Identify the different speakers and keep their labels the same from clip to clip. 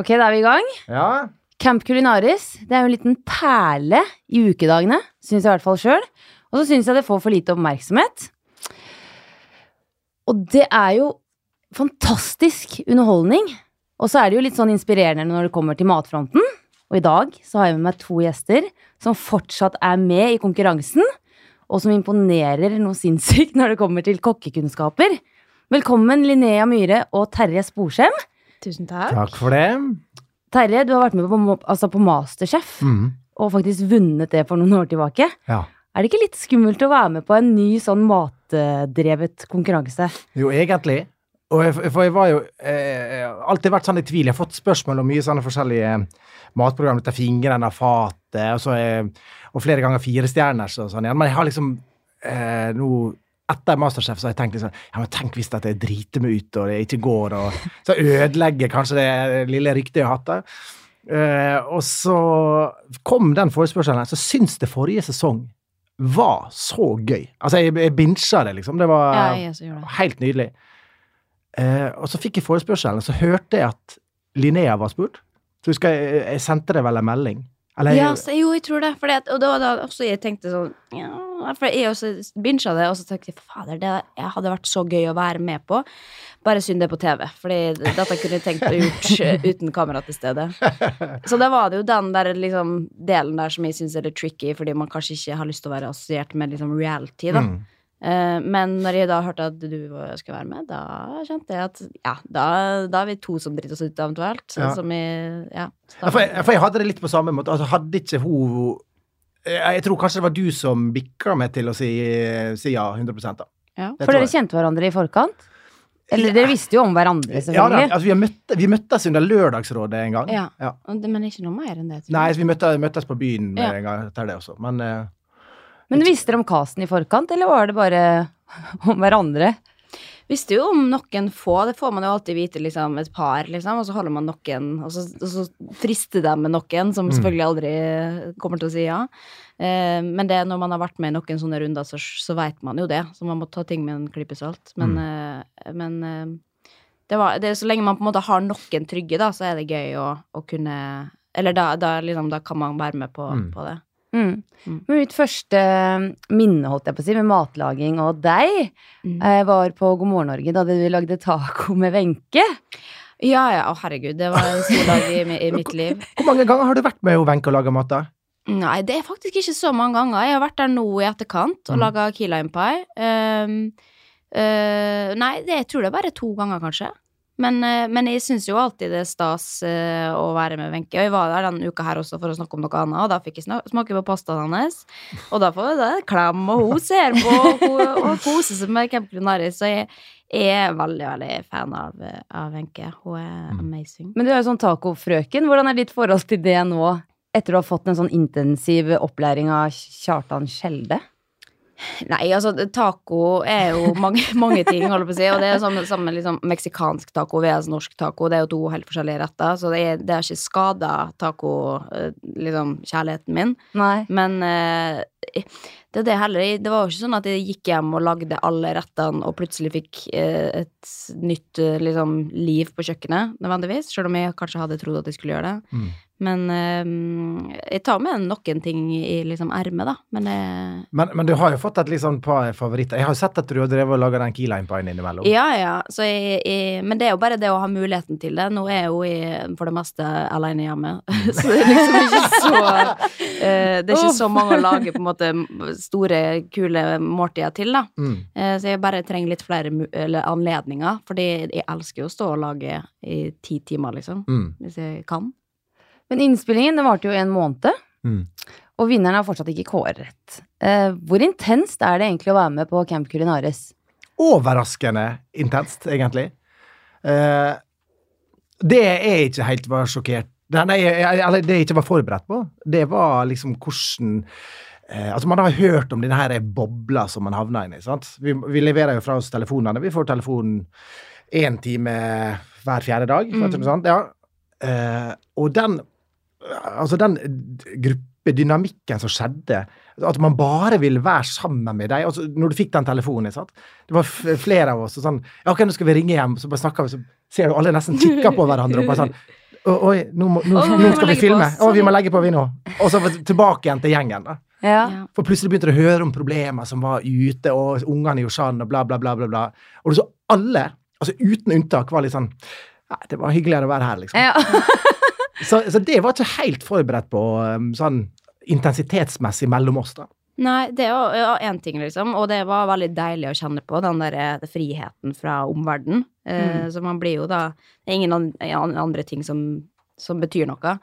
Speaker 1: Ok, da er vi i gang.
Speaker 2: Ja.
Speaker 1: Camp Culinaris det er jo en liten perle i ukedagene, syns jeg i hvert fall sjøl. Og så syns jeg det får for lite oppmerksomhet. Og det er jo fantastisk underholdning. Og så er det jo litt sånn inspirerende når det kommer til matfronten. Og i dag så har jeg med meg to gjester som fortsatt er med i konkurransen, og som imponerer noe sinnssykt når det kommer til kokkekunnskaper. Velkommen Linnea Myhre og Terje Sporsem.
Speaker 3: Tusen takk.
Speaker 2: Takk for det.
Speaker 1: Terje, du har vært med på, altså på Masterchef,
Speaker 2: Mm.
Speaker 1: og faktisk vunnet det for noen år tilbake.
Speaker 2: Ja.
Speaker 1: Er det ikke litt skummelt å være med på en ny sånn matdrevet konkurranse?
Speaker 2: Jo, egentlig. Og jeg, for jeg var jo eh, har alltid vært sånn i tvil. Jeg har fått spørsmål om mye sånne forskjellige matprogram. Dette fingrene av fatet, og, så er, og flere ganger firestjerners og sånn igjen. Men jeg har liksom eh, nå etter Masterchef så har jeg tenkt liksom Ja, men tenk hvis at jeg driter meg ut og det ikke går, og så ødelegger kanskje det lille ryktet jeg har hatt der. Uh, og så kom den forespørselen her. Så syns det forrige sesong var så gøy. Altså, jeg, jeg bincha det, liksom. Det var
Speaker 3: Ja, det.
Speaker 2: helt nydelig. Uh, og så fikk jeg forespørselen, så hørte jeg at Linnea var spurt. Så husker jeg, jeg sendte deg vel en melding. Eller,
Speaker 3: Ja, så, jo, jeg tror det. Fordi at, og da, da også jeg tenkte sånn ja, For jeg også bincha det, og så tenkte jeg fader, det hadde vært så gøy å være med på. Bare synd det på TV, Fordi dette kunne jeg tenkt å gjort uten kamera til stede. Så da var det jo den der liksom delen der som jeg syns er litt tricky, fordi man kanskje ikke har lyst til å være assosiert med liksom reality, da.
Speaker 2: Mm.
Speaker 3: Eh, men når jeg da hørte at du skulle være med, da kjente jeg at ja, da, da er vi to som driter oss ut, eventuelt.
Speaker 2: Ja.
Speaker 3: Som i, ja,
Speaker 2: Ja, for, jeg, for jeg hadde det litt på samme måte. Altså, hadde ikke hun jeg, jeg tror kanskje det var du som bikka meg til å si, si ja 100 da.
Speaker 3: ja.
Speaker 1: For dere kjente hverandre i forkant? Eller dere visste jo om hverandre,
Speaker 2: Ja, da, altså, vi, har møtte, vi møttes under Lørdagsrådet en gang.
Speaker 3: Ja. Men ikke noe mer enn det.
Speaker 2: Nei, vi møtte, møttes på byen en gang etter det også. Men eh,
Speaker 1: Men visste dere om casten i forkant, eller var det bare om hverandre?
Speaker 3: Visste jo om noen få, det får man jo alltid vite, liksom, et par, liksom, og så holder man noen, og så, og så frister de med noen som
Speaker 2: Mm.
Speaker 3: selvfølgelig aldri kommer til å si ja. Eh, men det, når man har vært med i noen sånne runder, så, så veit man jo det, så man må ta ting med en klype salt. Men, eh, men eh, det var, det, så lenge man på en måte har noen trygge, da, så er det gøy å, å kunne Eller da, da, liksom, da kan man være med på,
Speaker 2: Mm.
Speaker 3: på det.
Speaker 1: Mm.
Speaker 3: Mm.
Speaker 1: Men mitt første minne, holdt jeg på å si, med matlaging og deg,
Speaker 3: Mm.
Speaker 1: eh, var på God morgen Norge, da du lagde taco med Wenche.
Speaker 3: Ja, ja, å herregud, det var en stor dag i, i mitt liv.
Speaker 2: hvor mange ganger har du vært med Wenche og laga mat? da?
Speaker 3: Nei, det er faktisk ikke så mange ganger. Jeg har vært der nå i etterkant og
Speaker 2: Mm.
Speaker 3: laga key lime pie. Um, uh, nei, det, jeg tror det er bare to ganger, kanskje. Men, eh, men jeg syns jo alltid det er stas eh, å være med Wenche. Og jeg var der denne uka her også for å snakke om noe annet, og da fikk jeg smake på pastaen hennes. Og da får jeg klem, og hun ser på og, og koser seg med Camp Culinaris. Så jeg, jeg er veldig, veldig fan av, Wenche. Hun er
Speaker 2: Mm.
Speaker 3: amazing.
Speaker 1: Men du er jo sånn tacofrøken. Hvordan er ditt forhold til det nå, etter å ha fått en sånn intensiv opplæring av Kjartan Skjelde?
Speaker 3: Nei, altså taco er jo mange, mange ting, holder på å si. Og det er jo samme, samme liksom, meksikansk taco vs norsk taco. Det er jo to helt forskjellige retter. Så det, er, det har ikke skada taco-kjærligheten liksom, kjærligheten min.
Speaker 1: Nei.
Speaker 3: Men eh, det det heller Det var jo ikke sånn at jeg gikk hjem og lagde alle rettene og plutselig fikk eh, et nytt eh, liksom, liv på kjøkkenet, nødvendigvis. Selv om jeg kanskje hadde trodd at jeg skulle gjøre det.
Speaker 2: Mm.
Speaker 3: Men eh, jeg tar med noen ting i liksom ermet, da. Men jeg...
Speaker 2: Men, men du har jo fått et sånn par favoritter. Jeg har jo sett at du har drevet og laga den keyline-pien innimellom.
Speaker 3: Ja, ja. Så jeg, jeg, men det er jo bare det å ha muligheten til det. Nå er jeg jo i, for det meste alene hjemme, så det er liksom ikke så eh, Det er ikke så mange å lage på en måte store, kule måltider til, da.
Speaker 2: Mm.
Speaker 3: Eh, så jeg bare trenger litt flere eller anledninger, fordi jeg elsker jo å stå og lage i ti timer, liksom.
Speaker 2: Mm.
Speaker 3: Hvis jeg kan.
Speaker 1: Men innspillingen det varte jo en måned,
Speaker 2: Mm.
Speaker 1: og vinneren er fortsatt ikke kåret. Eh, hvor intenst er det egentlig å være med på Camp Culinaris?
Speaker 2: Overraskende intenst, egentlig. Eh, det jeg ikke helt var sjokkert Nei, nei, jeg- eller det jeg ikke var forberedt på, det var liksom hvordan Altså, man har hørt om denne bobla som man havner inn i. sant? Vi, vi leverer jo fra oss telefonene. Vi får telefon én time hver fjerde dag.
Speaker 3: Mm.
Speaker 2: sånt, ja. Eh, og den Altså, den gruppedynamikken som skjedde At man bare ville være sammen med deg. Altså, når du fikk den telefonen, sant? det var flere av oss og sånn Ja, ok, nå skal vi ringe hjem, så bare snakker vi, så ser du alle nesten kikker på hverandre og bare sånn Oi, nå, må, nå, nå skal vi filme. Å, vi må legge på, vi nå. Og så tilbake igjen til gjengen. da.
Speaker 1: Ja.
Speaker 2: For plutselig begynte du å høre om problemer som var ute, og ungene i Oshan og bla, bla, bla. bla, bla. Og du så alle, altså uten unntak, var litt sånn Nei, det var hyggeligere å være her, liksom.
Speaker 1: Ja.
Speaker 2: Så, så det var ikke helt forberedt på um, sånn intensitetsmessig mellom oss, da.
Speaker 3: Nei, det var ja, én ting, liksom. Og det var veldig deilig å kjenne på, den der eh, friheten fra omverdenen. Eh, Så man blir jo da Det er ingen an- an- andre ting som, som betyr noe.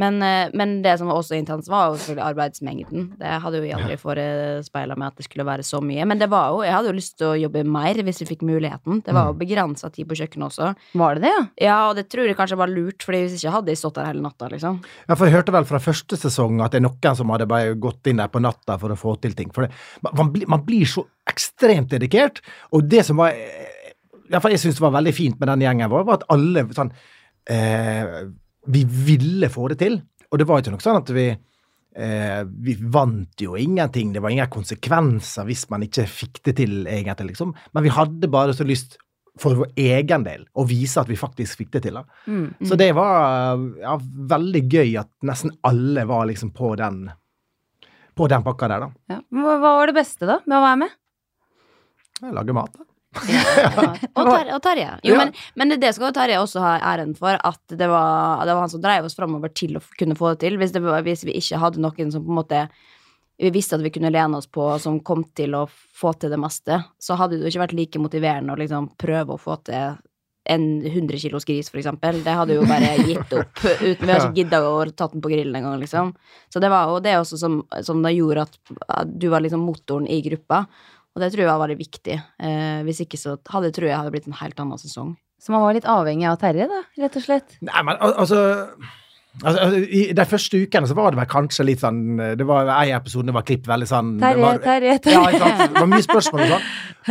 Speaker 3: Men, eh, men det som var også intenst, var jo selvfølgelig arbeidsmengden. Det hadde jo jeg aldri forespeila meg at det skulle være så mye. Men det var jo Jeg hadde jo lyst til å jobbe mer hvis vi fikk muligheten. Det var jo begrensa tid på kjøkkenet også.
Speaker 1: Var det det, ja?
Speaker 3: Ja, og det tror jeg kanskje var lurt, Fordi hvis ikke hadde jeg stått der hele natta, liksom.
Speaker 2: Ja, for Jeg hørte vel fra første sesong at det er noen som hadde bare gått inn der på natta for å få til ting. For det, man, man, blir, så ekstremt dedikert, og det som var i hvert fall jeg synes var veldig fint med den gjengen, vår, var at alle sånn eh, Vi ville få det til. Og det var ikke noe sånn at vi eh, Vi vant jo ingenting. Det var ingen konsekvenser hvis man ikke fikk det til, egentlig, liksom. Men vi hadde bare så lyst for vår egen del å vise at vi faktisk fikk det til. da.
Speaker 1: Mm.
Speaker 2: Så det var ja, veldig gøy at nesten alle var liksom på den på den pakka der, da.
Speaker 1: ja. Hva var det beste, da, med å være med?
Speaker 2: Lage mat. da.
Speaker 3: Og, tar, og Terje. Jo,
Speaker 2: Ja.
Speaker 3: men, men det skal jo Terje også ha æren for, at det var, det var han som dreiv oss framover til å kunne få det til. Hvis, det var, hvis vi ikke hadde noen som på en måte vi visste at vi kunne lene oss på, som kom til å få til det meste, så hadde det jo ikke vært like motiverende å liksom prøve å få til en 100 kilos gris, for eksempel. Det hadde jo bare gitt opp. Uten, vi har ikke gidda å tatt den på grillen engang, liksom. Så det var jo det også som, som gjorde at du var liksom motoren i gruppa. Og det tror jeg var veldig viktig. Eh, hvis ikke så hadde tror jeg hadde blitt en helt annen sesong.
Speaker 1: Så man var litt avhengig av Terje, da, rett og slett?
Speaker 2: Nei, men al- altså Altså, altså, I de første ukene så var det vel kanskje litt sånn Det var en episode det var klipp veldig sånn
Speaker 1: Terje, Terje, Terje,
Speaker 2: Ja? Det var mye spørsmål og sånn.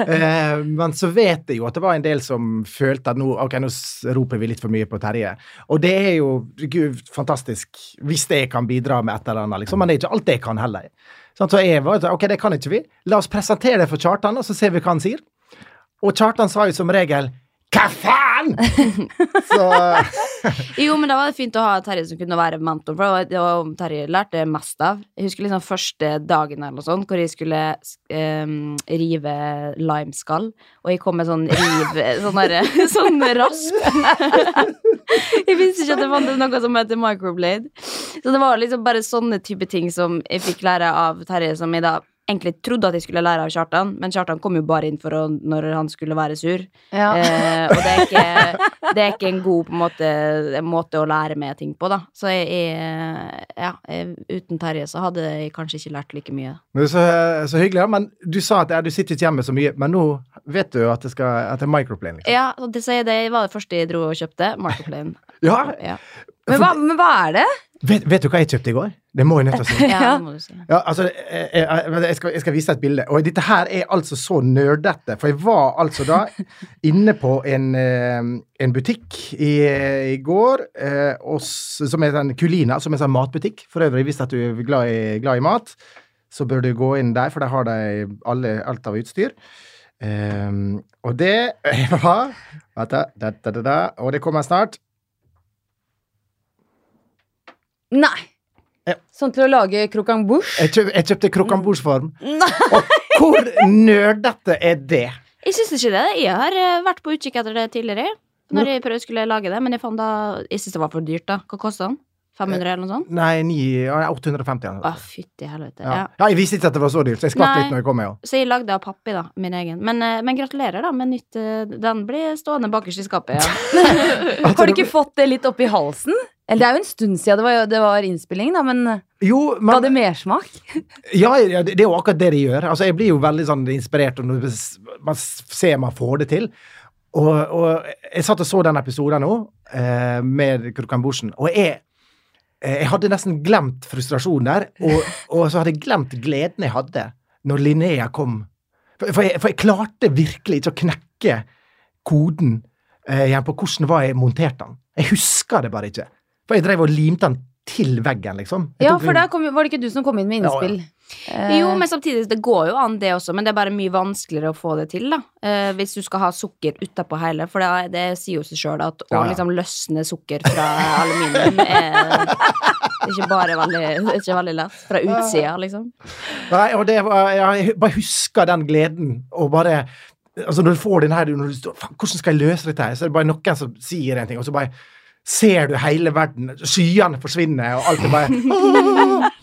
Speaker 2: Eh, men så vet jeg jo at det var en del som følte at nå ok, nå roper vi litt for mye på Terje. Og det er jo gud, fantastisk hvis det kan bidra med et eller annet, liksom. Men det er ikke alt det kan heller. Sånn, så jeg var ok, det kan ikke vi. La oss presentere det for Kjartan, og så ser vi hva han sier. Og Kjartan sa jo som regel hva faen?! så
Speaker 3: Jo, men da var det fint å ha Terje som kunne være mentor, for det var- om Terje lærte mest av. Jeg husker liksom første dagen eller noe sånt, hvor jeg skulle um, rive limeskall, og jeg kom med sånn riv Sånn derre Sånn rasp. jeg visste ikke at det fantes noe som heter microblade. Så det var liksom bare sånne type ting som jeg fikk lære av Terje, som jeg da egentlig trodde at jeg skulle lære av Kjartan, men Kjartan kom jo bare inn for å, når han skulle være sur.
Speaker 1: Ja.
Speaker 3: Eh, og det er, ikke, det er ikke en god på en måte, måte å lære med ting på, da. Så jeg, jeg, ja, jeg, uten Terje så hadde jeg kanskje ikke lært like mye.
Speaker 2: Men Så, så hyggelig, ja. Men du sa at ja, du sitter ikke hjemme så mye, men nå vet du at det, skal, at det er microplane, liksom.
Speaker 3: Ja, det, det var det første jeg dro og kjøpte. Microplane.
Speaker 2: Ja,
Speaker 3: Ja,
Speaker 1: Men hva, men hva er det?
Speaker 2: vet, vet du hva jeg kjøpte i går? Det må jeg nødt til å si.
Speaker 3: ja det må du si.
Speaker 2: Ja, altså, jeg, jeg, jeg, skal, jeg skal vise deg et bilde. Og dette her er altså så nerdete. For jeg var altså da inne på en, eh, en butikk i, i går, eh, og, som er en Kulina, som er en sånn matbutikk. For øvrig, hvis du er glad i, glad i mat, så bør du gå inn der, for der har de alle, alt av utstyr. Um, og det var Vent, da, da, da, da, da, Og det kommer snart.
Speaker 1: Nei.
Speaker 2: Ja.
Speaker 1: Sånn til å lage croquembouche?
Speaker 2: Jeg, kjøp, jeg kjøpte
Speaker 1: croquembouche-form.
Speaker 2: Og hvor nerdete er det?
Speaker 3: Jeg syns ikke det. Jeg har eh, vært på utkikk etter det tidligere. Når jeg prøvde skulle lage det, men jeg fant da Jeg syns det var for dyrt, da. Hva kosta den? 500 eller noe sånt?
Speaker 2: Nei, 9, 850.
Speaker 3: Å, fytti helvete.
Speaker 2: Ja.
Speaker 3: Ja.
Speaker 2: jeg visste ikke at det var så dyrt, så jeg skvatt litt når jeg kom med. jo.
Speaker 3: Så jeg lagde av pappi, da. Min egen. Men, eh, men gratulerer, da, med nytt eh, Den blir stående bakerst i skapet, ja.
Speaker 1: Har du ikke fått det litt opp i halsen? Eller det er jo en stund siden det var, det var innspilling, da, men
Speaker 2: Jo,
Speaker 1: ga det mersmak?
Speaker 2: ja, ja, det er jo akkurat det de gjør. Altså, Jeg blir jo veldig sånn inspirert når man ser man får det til. Og, og jeg satt og så den episoden nå, eh, med Krokamborsen, og jeg, eh, jeg hadde nesten glemt frustrasjonen der, og, og så hadde jeg glemt gleden jeg hadde når Linnea kom. For, for, jeg, for jeg klarte virkelig ikke å knekke koden eh, igjen på hvordan var jeg monterte den. Jeg husker det bare ikke. For jeg drev og limte den til veggen, liksom. Jeg
Speaker 1: Ja, for da kom, var det ikke du som kom inn med
Speaker 2: Ja,
Speaker 1: innspill? Eh,
Speaker 3: Jo, men samtidig, det går jo an det også, men det er bare mye vanskeligere å få det til, da. Eh, hvis du skal ha sukker utapå hele, for det, det sier jo seg sjøl at å
Speaker 2: Ja, ja.
Speaker 3: liksom løsne sukker fra aluminium er, ikke bare veldig, ikke veldig lett. Fra utsida, liksom.
Speaker 2: Nei, og det var, jeg bare husker den gleden, og bare Altså, når du får den her når du står, "Faen, Hvordan skal jeg løse dette her? Så er det bare noen som sier en ting, og så bare ser du hele verden, skyene forsvinner, og alt er bare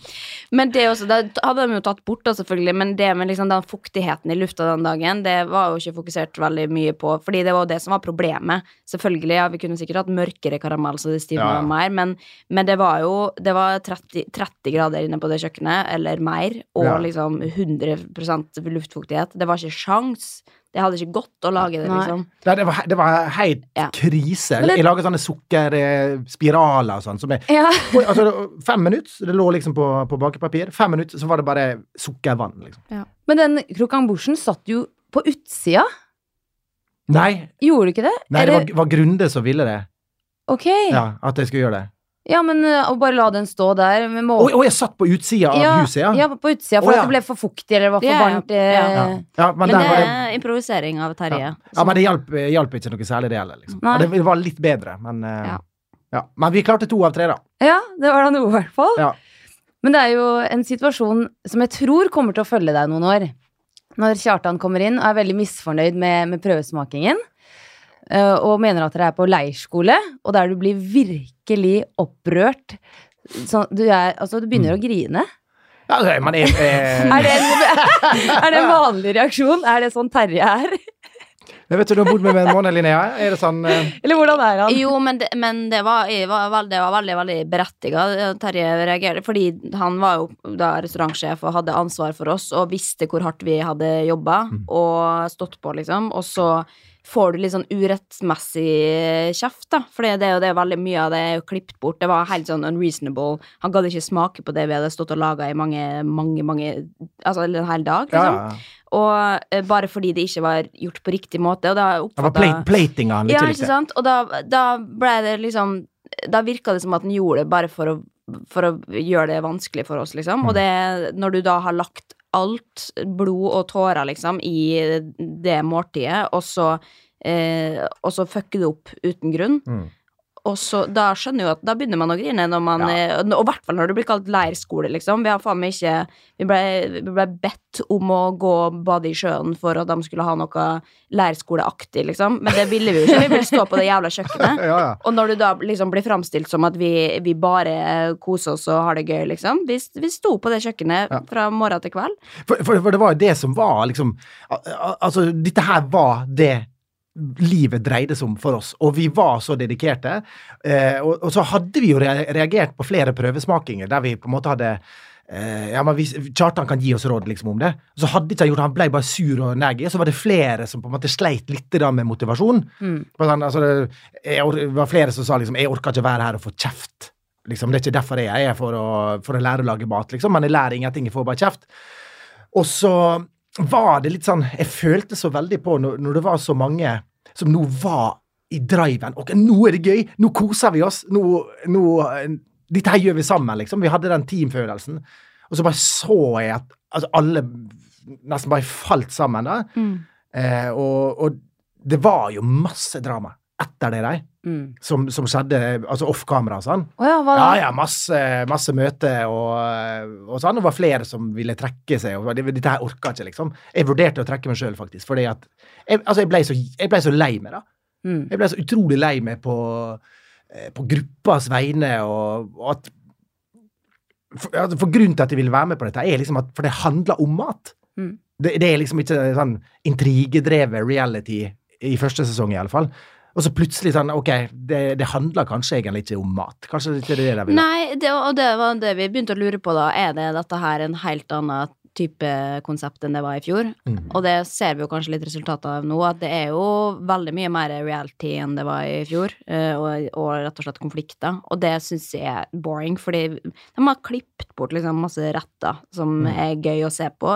Speaker 3: Men det også, det hadde de jo tatt bort, da, selvfølgelig, men det med liksom den fuktigheten i lufta den dagen, det var jo ikke fokusert veldig mye på, fordi det var jo det som var problemet. Selvfølgelig, ja, vi kunne sikkert hatt mørkere karamell, så det stivna
Speaker 2: Ja, ja.
Speaker 3: mer, men, men det var jo det var 30, 30 grader inne på det kjøkkenet, eller mer, og liksom 100% luftfuktighet. Det var ikke sjans. Det hadde ikke gått å lage det, liksom.
Speaker 2: Nei, det var, det var helt
Speaker 3: Ja.
Speaker 2: krise.
Speaker 1: Det-
Speaker 2: Jeg laget sånne sukkerspiraler og sånn. Som
Speaker 1: ja.
Speaker 2: Altså, fem minutter, det lå liksom på, på bakepapir. Fem minutter, så var det bare sukkervann, liksom.
Speaker 1: Men den croquembouchen satt jo på utsida.
Speaker 2: Nei,
Speaker 1: Gjorde du ikke det?
Speaker 2: nei det var, var Grunde som ville det.
Speaker 1: Ok. Ja,
Speaker 2: Ja, at jeg skulle gjøre det.
Speaker 1: Men uh, å bare la den stå der med
Speaker 2: må...
Speaker 1: oh,
Speaker 2: oh, jeg satt på utsida av
Speaker 1: ja,
Speaker 2: huset, ja.
Speaker 1: ja, på utsida, for
Speaker 2: oh, ja.
Speaker 1: at det ble for fuktig eller var for
Speaker 3: Ja, ja.
Speaker 1: varmt. eh,
Speaker 3: Ja.
Speaker 2: Ja, ja men,
Speaker 3: Men det
Speaker 2: var det
Speaker 3: er improvisering av Terje.
Speaker 2: Ja. ja, men det hjalp, hjalp ikke noe særlig, det heller. Liksom. Ja, det var litt bedre, men eh,
Speaker 3: Ja.
Speaker 2: ja. Men vi klarte to av tre, da.
Speaker 1: Ja, det var da noe, i hvert fall.
Speaker 2: Ja.
Speaker 1: Men det er jo en situasjon som jeg tror kommer til å følge deg noen år. Når Kjartan kommer inn og er veldig misfornøyd med, med prøvesmakingen. Eh, og mener at dere er på leirskole, og der du blir virkelig opprørt. Sånn, du, er, altså, du begynner å grine.
Speaker 2: Ja, er, eh,
Speaker 1: Er det, en, er det en vanlig reaksjon? Er det sånn Terje er?
Speaker 2: jeg vet du, du har bodd med meg en måned, Linnea. Er det sånn eh,
Speaker 1: Eller hvordan er han?
Speaker 3: Jo, men det, men det, var, var, det var veldig veldig berettiga. Terje reagerte fordi han var jo da restaurantsjef og hadde ansvar for oss og visste hvor hardt vi hadde jobba og stått på, liksom. Og så får du litt sånn urettmessig kjeft, da. For det er jo det veldig mye av det er jo klippet bort. Det var helt sånn unreasonable. Han gadd ikke smake på det vi hadde stått og laga i mange, mange, mange Altså en hel dag, liksom.
Speaker 2: ja.
Speaker 3: Og uh, bare fordi det ikke var gjort på riktig måte. Og da
Speaker 2: Det var
Speaker 3: oppfatta
Speaker 2: plate, platinga han
Speaker 3: ja,
Speaker 2: ikke
Speaker 3: sant? Og da, da ble det liksom Da virka det som at den gjorde det bare for å, for å gjøre det vanskelig for oss, liksom.
Speaker 2: Mm.
Speaker 3: Og det, når du da har lagt alt, blod og tårer, liksom, i det måltidet, og så eh, Og så fucker du opp uten grunn.
Speaker 2: Mm.
Speaker 3: Og så, da skjønner jo at Da begynner man å grine når man
Speaker 2: Ja.
Speaker 3: eh, Og i hvert fall når det blir kalt leirskole, liksom. Vi har faen meg ikke Vi ble, vi ble bedt om å gå og bade i sjøen for at de skulle ha noe leirskoleaktig, liksom. Men det ville vi jo ikke. Vi ville stå på det jævla kjøkkenet.
Speaker 2: Ja, ja.
Speaker 3: Og når du da liksom blir framstilt som at vi, vi bare koser oss og har det gøy, liksom. Vi, vi sto på det kjøkkenet fra morgen til kveld.
Speaker 2: For, for, for det var jo det som var liksom al- al- Altså, dette her var det livet dreide seg om for oss, og vi var så dedikerte. Eh, og, og så hadde vi jo reagert på flere prøvesmakinger der vi på en måte hadde eh, ja, men hvis, Kjartan kan gi oss råd liksom om det. Så hadde ikke han gjort det, han ble bare sur og neggy. Så var det flere som på en måte sleit litt da med motivasjon.
Speaker 1: Mm.
Speaker 2: Altså, det var flere som sa liksom 'jeg orker ikke være her og få kjeft'. Liksom, det er ikke derfor jeg er her, for å, for å lære å lage mat, liksom. Men jeg lærer ingenting, jeg får bare kjeft. Og så var det litt sånn Jeg følte så veldig på når, når det var så mange som nå var i driven. Ok, nå er det gøy! Nå koser vi oss! Nå, nå Dette her gjør vi sammen, liksom. Vi hadde den teamfølelsen. Og så bare så jeg at altså, alle nesten bare falt sammen. da. Eh, og, og det var jo masse drama etter det der,
Speaker 1: Mm.
Speaker 2: som, som skjedde altså off kamera og sånn.
Speaker 1: Oh ja?
Speaker 2: Ja, ja, masse, masse møter og, og sånn. Det var flere som ville trekke seg. og Dette her orka ikke, liksom. Jeg vurderte å trekke meg sjøl, faktisk. Fordi at jeg, altså, jeg, ble så, jeg ble så lei meg, da.
Speaker 1: Mm.
Speaker 2: Jeg ble så utrolig lei meg på, eh, på gruppas vegne, og, og at for, altså, for grunnen til at jeg ville være med på dette, er liksom at For det handler om mat.
Speaker 1: Mm.
Speaker 2: Det, det er liksom ikke sånn intrigedrevet reality i første sesong, i alle fall. Og så plutselig sånn Ok, det, det handler kanskje egentlig ikke om mat. Kanskje det ikke er det de vil ha.
Speaker 3: Nei, det, og det var det vi begynte å lure på da. Er det dette her en helt annen type konsept enn det var i fjor?
Speaker 2: Mm.
Speaker 3: Og det ser vi jo kanskje litt resultatet av nå, at det er jo veldig mye mer reality enn det var i fjor. eh, Og, og rett og slett konflikter. Og det syns jeg er boring, fordi de har klippet bort liksom masse retter som
Speaker 2: Mm.
Speaker 3: er gøy å se på.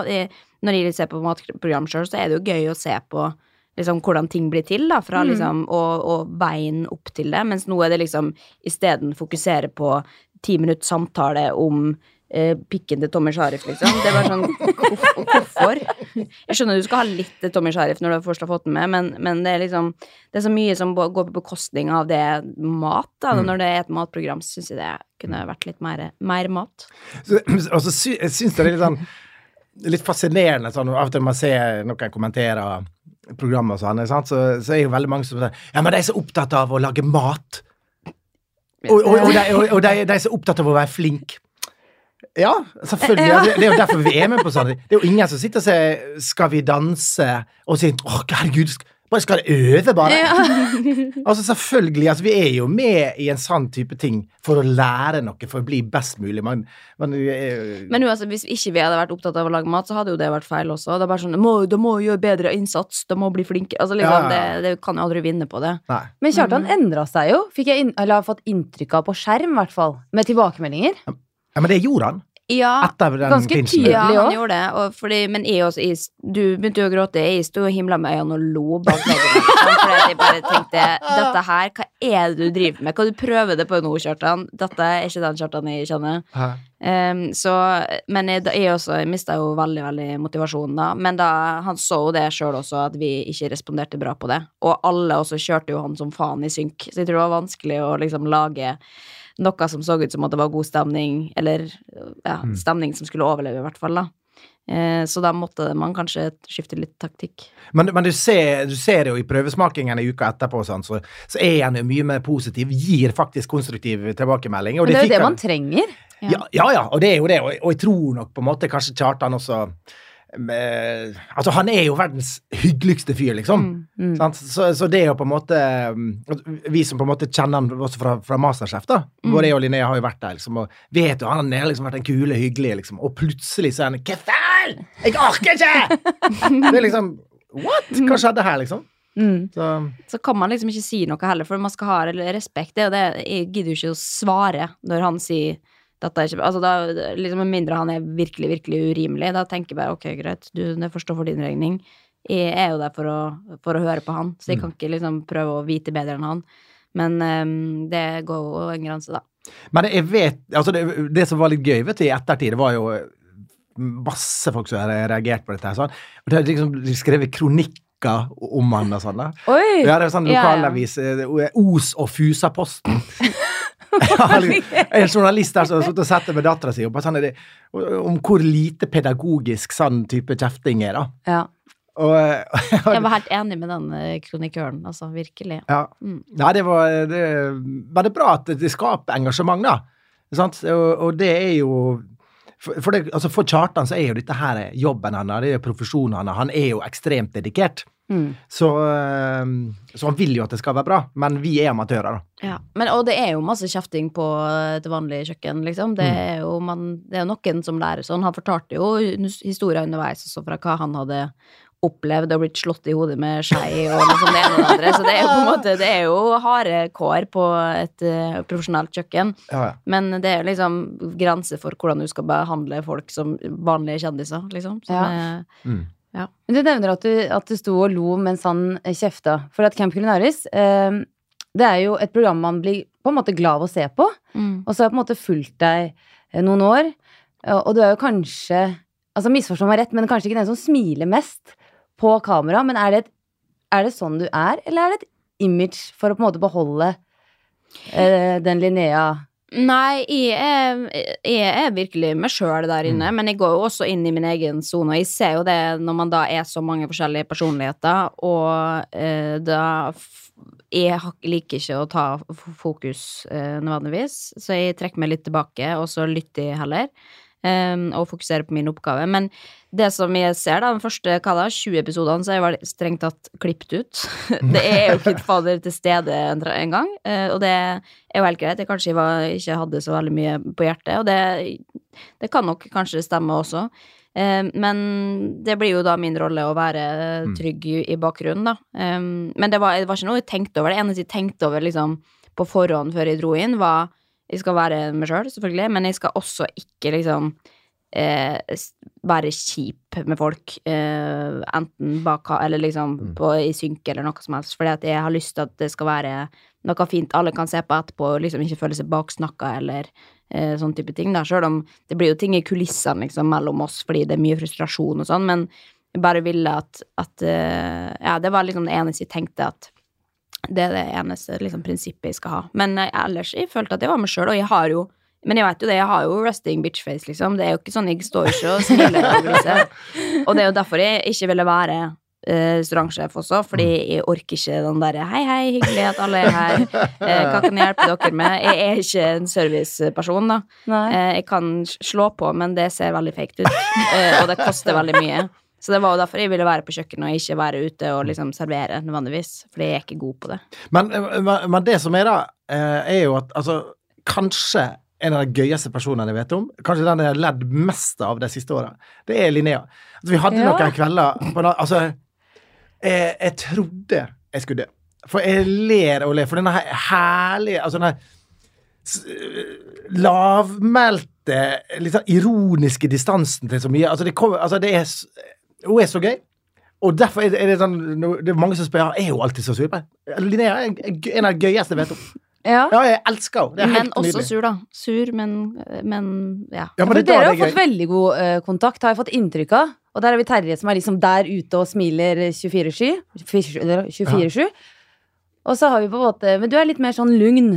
Speaker 3: Når jeg ser på matprogram sjøl, så er det jo gøy å se på liksom hvordan ting blir til, da, fra
Speaker 1: Mm.
Speaker 3: liksom og, og veien opp til det, mens nå er det liksom isteden fokusere på ti minutter samtale om eh, pikken til Tommy Sharif, liksom. Det var sånn hvorf- Hvorfor? Jeg skjønner du skal ha litt til Tommy Sharif når du først har fått den med, men, men det er liksom Det er så mye som går på bekostning av det mat, da. Når det er et matprogram, syns jeg det kunne vært litt mer, mer mat.
Speaker 2: Så, og så sy jeg syns det er litt sånn litt fascinerende sånn, av og til man ser noen kommentere programmet og sånn. Så, så er jo veldig mange som sier Ja, men de er så opptatt av å lage mat. Og, og, og, de, og, og de, de er så opptatt av å være flink. Ja, selvfølgelig.
Speaker 1: Ja.
Speaker 2: Det, det er jo derfor vi er med på sånn. Det er jo ingen som sitter og sier 'Skal vi danse?' og sier 'Å, herregud, bare skal det øve, bare'? Altså selvfølgelig, altså Vi er jo med i en sånn type ting for å lære noe, for å bli best mulig. Man, man eh,
Speaker 3: Men uansett, hvis ikke vi hadde vært opptatt av å lage mat, så hadde jo det vært feil også. Det er bare sånn, må, Da må gjøre bedre innsats, da må bli flinke. Altså, liksom,
Speaker 2: Ja, ja, ja.
Speaker 3: Det, det kan jo aldri vinne på det.
Speaker 2: Nei.
Speaker 1: Men Kjartan endra seg jo, fikk jeg inn, eller har fått inntrykk av på skjerm, i hvert fall. Med tilbakemeldinger.
Speaker 2: Ja, men det gjorde han
Speaker 3: Ja,
Speaker 2: etter den
Speaker 1: ganske tydelig òg.
Speaker 3: ja han gjorde det. Og fordi, men jeg også, jeg, du begynte jo å gråte. Jeg sto og himla med øynene og lo bak veggen. Fordi jeg bare tenkte Dette her, hva er det du driver med? Hva du prøver det på nå, Kjartan? Dette er ikke den Kjartan jeg kjenner. Ehm, så, men jeg, jeg også mista jo veldig veldig motivasjonen da. Men da, han så jo det sjøl også, at vi ikke responderte bra på det. Og alle også kjørte jo han som faen i synk. Så jeg tror det var vanskelig å liksom lage noe som så ut som at det var god stemning, eller ja, stemning som skulle overleve, i hvert fall. da. Eh, så da måtte man kanskje skifte litt taktikk.
Speaker 2: Men, men du, ser, du ser jo i prøvesmakingen i uka etterpå, sånn, så, så er en mye mer positiv. Gir faktisk konstruktiv tilbakemelding.
Speaker 1: Men det er jo det man trenger.
Speaker 2: Ja, ja, ja, og det er jo det. Og, og jeg tror nok på en måte kanskje Kjartan også eh, Altså, han er jo verdens hyggeligste fyr, liksom.
Speaker 1: Mm.
Speaker 2: Sant? Så, så det er jo på en måte mm, Vi som på en måte kjenner han også fra, fra Masterchef, da. Både jeg og Linnea har jo vært der, liksom, og vet jo han har liksom vært den kule, hyggelige, liksom. Og plutselig så er han Hva faen? Jeg orker ikke! Det er liksom What? Hva skjedde her, liksom?
Speaker 1: Mm.
Speaker 2: Så
Speaker 3: Så kan man liksom ikke si noe heller, for man skal ha respekt. Det og det, jeg gidder jo ikke å svare når han sier dette er ikke. Altså da, liksom Med mindre han er virkelig, virkelig urimelig, da tenker jeg bare ok, greit, du, det får stå for din regning. Jeg er jo der for å, for å høre på han, så jeg kan ikke liksom prøve å vite bedre enn han. Men um, det går jo en grense, da.
Speaker 2: Men jeg vet altså det, det som var litt gøy vet du, i ettertid, det var jo masse folk som har reagert på dette. her, Sånn. Og det er liksom de skrevet kronikker om han og sånn. Ja, det er sånn
Speaker 3: Ja, ja.
Speaker 2: eh, Os og Fusaposten. En journalist der som har sittet og sett det med dattera si, sånn om hvor lite pedagogisk sånn type kjefting er, da.
Speaker 1: Ja.
Speaker 2: Og,
Speaker 3: Jeg var helt enig med den eh, kronikøren, altså. Virkelig.
Speaker 2: ja.
Speaker 3: Mm.
Speaker 2: Nei, det var det, Men det bra at det skaper engasjement, da. Og, og det er jo for, for, det, altså for Kjartan så er jo dette her jobben hans, det er jo profesjonen hans. Han er jo ekstremt dedikert.
Speaker 1: Mm.
Speaker 2: Så, eh, så han vil jo at det skal være bra, men vi er amatører, da.
Speaker 3: Ja, men, og det er jo masse kjefting på et vanlig kjøkken, liksom. Det er jo, man, det er noen som lærer sånn. Han fortalte jo historier underveis også fra hva han hadde opplevd og blitt slått i hodet med skei og noe sånt det ene og det andre. Så det er jo på en måte Det er jo harde kår på et uh, profesjonelt kjøkken.
Speaker 2: Ja, ja.
Speaker 3: Men det er jo liksom grenser for hvordan du skal behandle folk som vanlige kjendiser, liksom. Som
Speaker 1: Ja.
Speaker 3: er-
Speaker 2: Mm.
Speaker 1: Men Du nevner at du, at du sto og lo mens han eh, kjefta. For at Camp Culinaris, eh, det er jo et program man blir på en måte glad av å se på.
Speaker 3: Mm.
Speaker 1: Og så har jeg på en måte fulgt deg eh, noen år. Og du er jo kanskje Altså misforstå meg rett, men kanskje ikke den som smiler mest på kamera. Men er det, et, er det sånn du er, eller er det et image for å på en måte beholde eh, den Linnea
Speaker 3: Nei, jeg er, jeg er virkelig meg sjøl der inne, men jeg går jo også inn i min egen sone. Og jeg ser jo det når man da er så mange forskjellige personligheter, og eh, da Jeg liker ikke å ta fokus eh, nødvendigvis, så jeg trekker meg litt tilbake, og så lytter jeg heller. Em, og fokusere på min oppgave. Men det som jeg ser, da, de første hva da, 20 episodene, så er jeg vel strengt tatt klippet ut. det er jo ikke fader til stede en- engang, eh, og det er jo helt greit. Jeg kanskje var, ikke hadde så veldig mye på hjertet, og det, det kan nok kanskje stemme også. Eh, men det blir jo da min rolle å være trygg i, bakgrunnen, da. Eh, men det var, det var ikke noe jeg tenkte over. Det eneste jeg tenkte over liksom, på forhånd før jeg dro inn, var jeg skal være meg sjøl, selv, selvfølgelig, men jeg skal også ikke liksom eh, være kjip med folk. Eh, enten bak eller liksom
Speaker 2: Mm.
Speaker 3: på, i synk eller noe som helst. Fordi at jeg har lyst til at det skal være noe fint alle kan se på etterpå, og liksom ikke føle seg baksnakka eller eh, sånn type ting. Sjøl om det blir jo ting i kulissene liksom mellom oss fordi det er mye frustrasjon og sånn, men jeg bare ville at, at eh, Ja, det var liksom det eneste jeg tenkte at det er det eneste liksom, prinsippet jeg skal ha. Men eh, ellers jeg følte at jeg var meg sjøl, og jeg har jo men jeg vet jo det, jeg har jo resting bitch-face, liksom. Det er jo ikke sånn, jeg står ikke og smiler og det er jo derfor jeg ikke ville være eh, restaurantsjef også, fordi jeg orker ikke den derre hei, hei, hyggelig at alle er her, eh, hva kan jeg hjelpe dere med? Jeg er ikke en serviceperson, da. Eh, jeg kan slå på, men det ser veldig fake ut, eh, og det koster veldig mye. Så det var jo derfor jeg ville være på kjøkkenet og ikke være ute og liksom servere nødvendigvis, fordi jeg er ikke god på det.
Speaker 2: Men, men, men det som er da, eh, er jo at altså, kanskje en av de gøyeste personene jeg vet om, kanskje den jeg har ledd mest av de siste åra, det er Linnea. Altså, vi hadde
Speaker 1: Ja.
Speaker 2: noen kvelder på Altså, jeg, jeg trodde jeg skulle dø. For jeg ler og ler. For denne herlige Altså denne lavmælte, litt sånn ironiske distansen til så mye. Altså, det, kommer, altså, det er Hun er så gøy. Og derfor er det, er det sånn Det er mange som spør ja, er hun alltid så sur. Linnea er en av de gøyeste jeg vet om.
Speaker 1: Ja.
Speaker 2: Ja, jeg elsker henne. Det
Speaker 3: Men også
Speaker 2: nydelig.
Speaker 3: sur, da. Sur, men, men ja.
Speaker 2: Ja, men det, er
Speaker 1: dere har fått veldig god uh, kontakt, har jeg fått inntrykk av. Og der har vi Terje som er liksom der ute og smiler 24-7. 24-7. Og så har vi på en måte Men du er litt mer sånn lugn.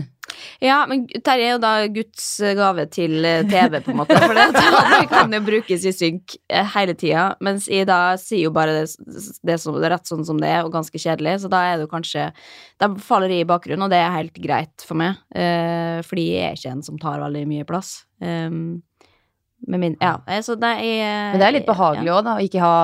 Speaker 3: Ja, men Terje er jo da Guds gave til eh, TV, på en måte. For det, kan jo brukes i synk eh, hele tida. Mens jeg da sier jo bare det, det, som, det er rett sånn som det er, og ganske kjedelig. Så da er det jo kanskje Da faller jeg i bakgrunnen, og det er helt greit for meg. Eh, fordi jeg er ikke en som tar veldig mye plass. Um, med min, ja, eh, så det er
Speaker 1: Men det er litt behagelig òg, da, å ikke ha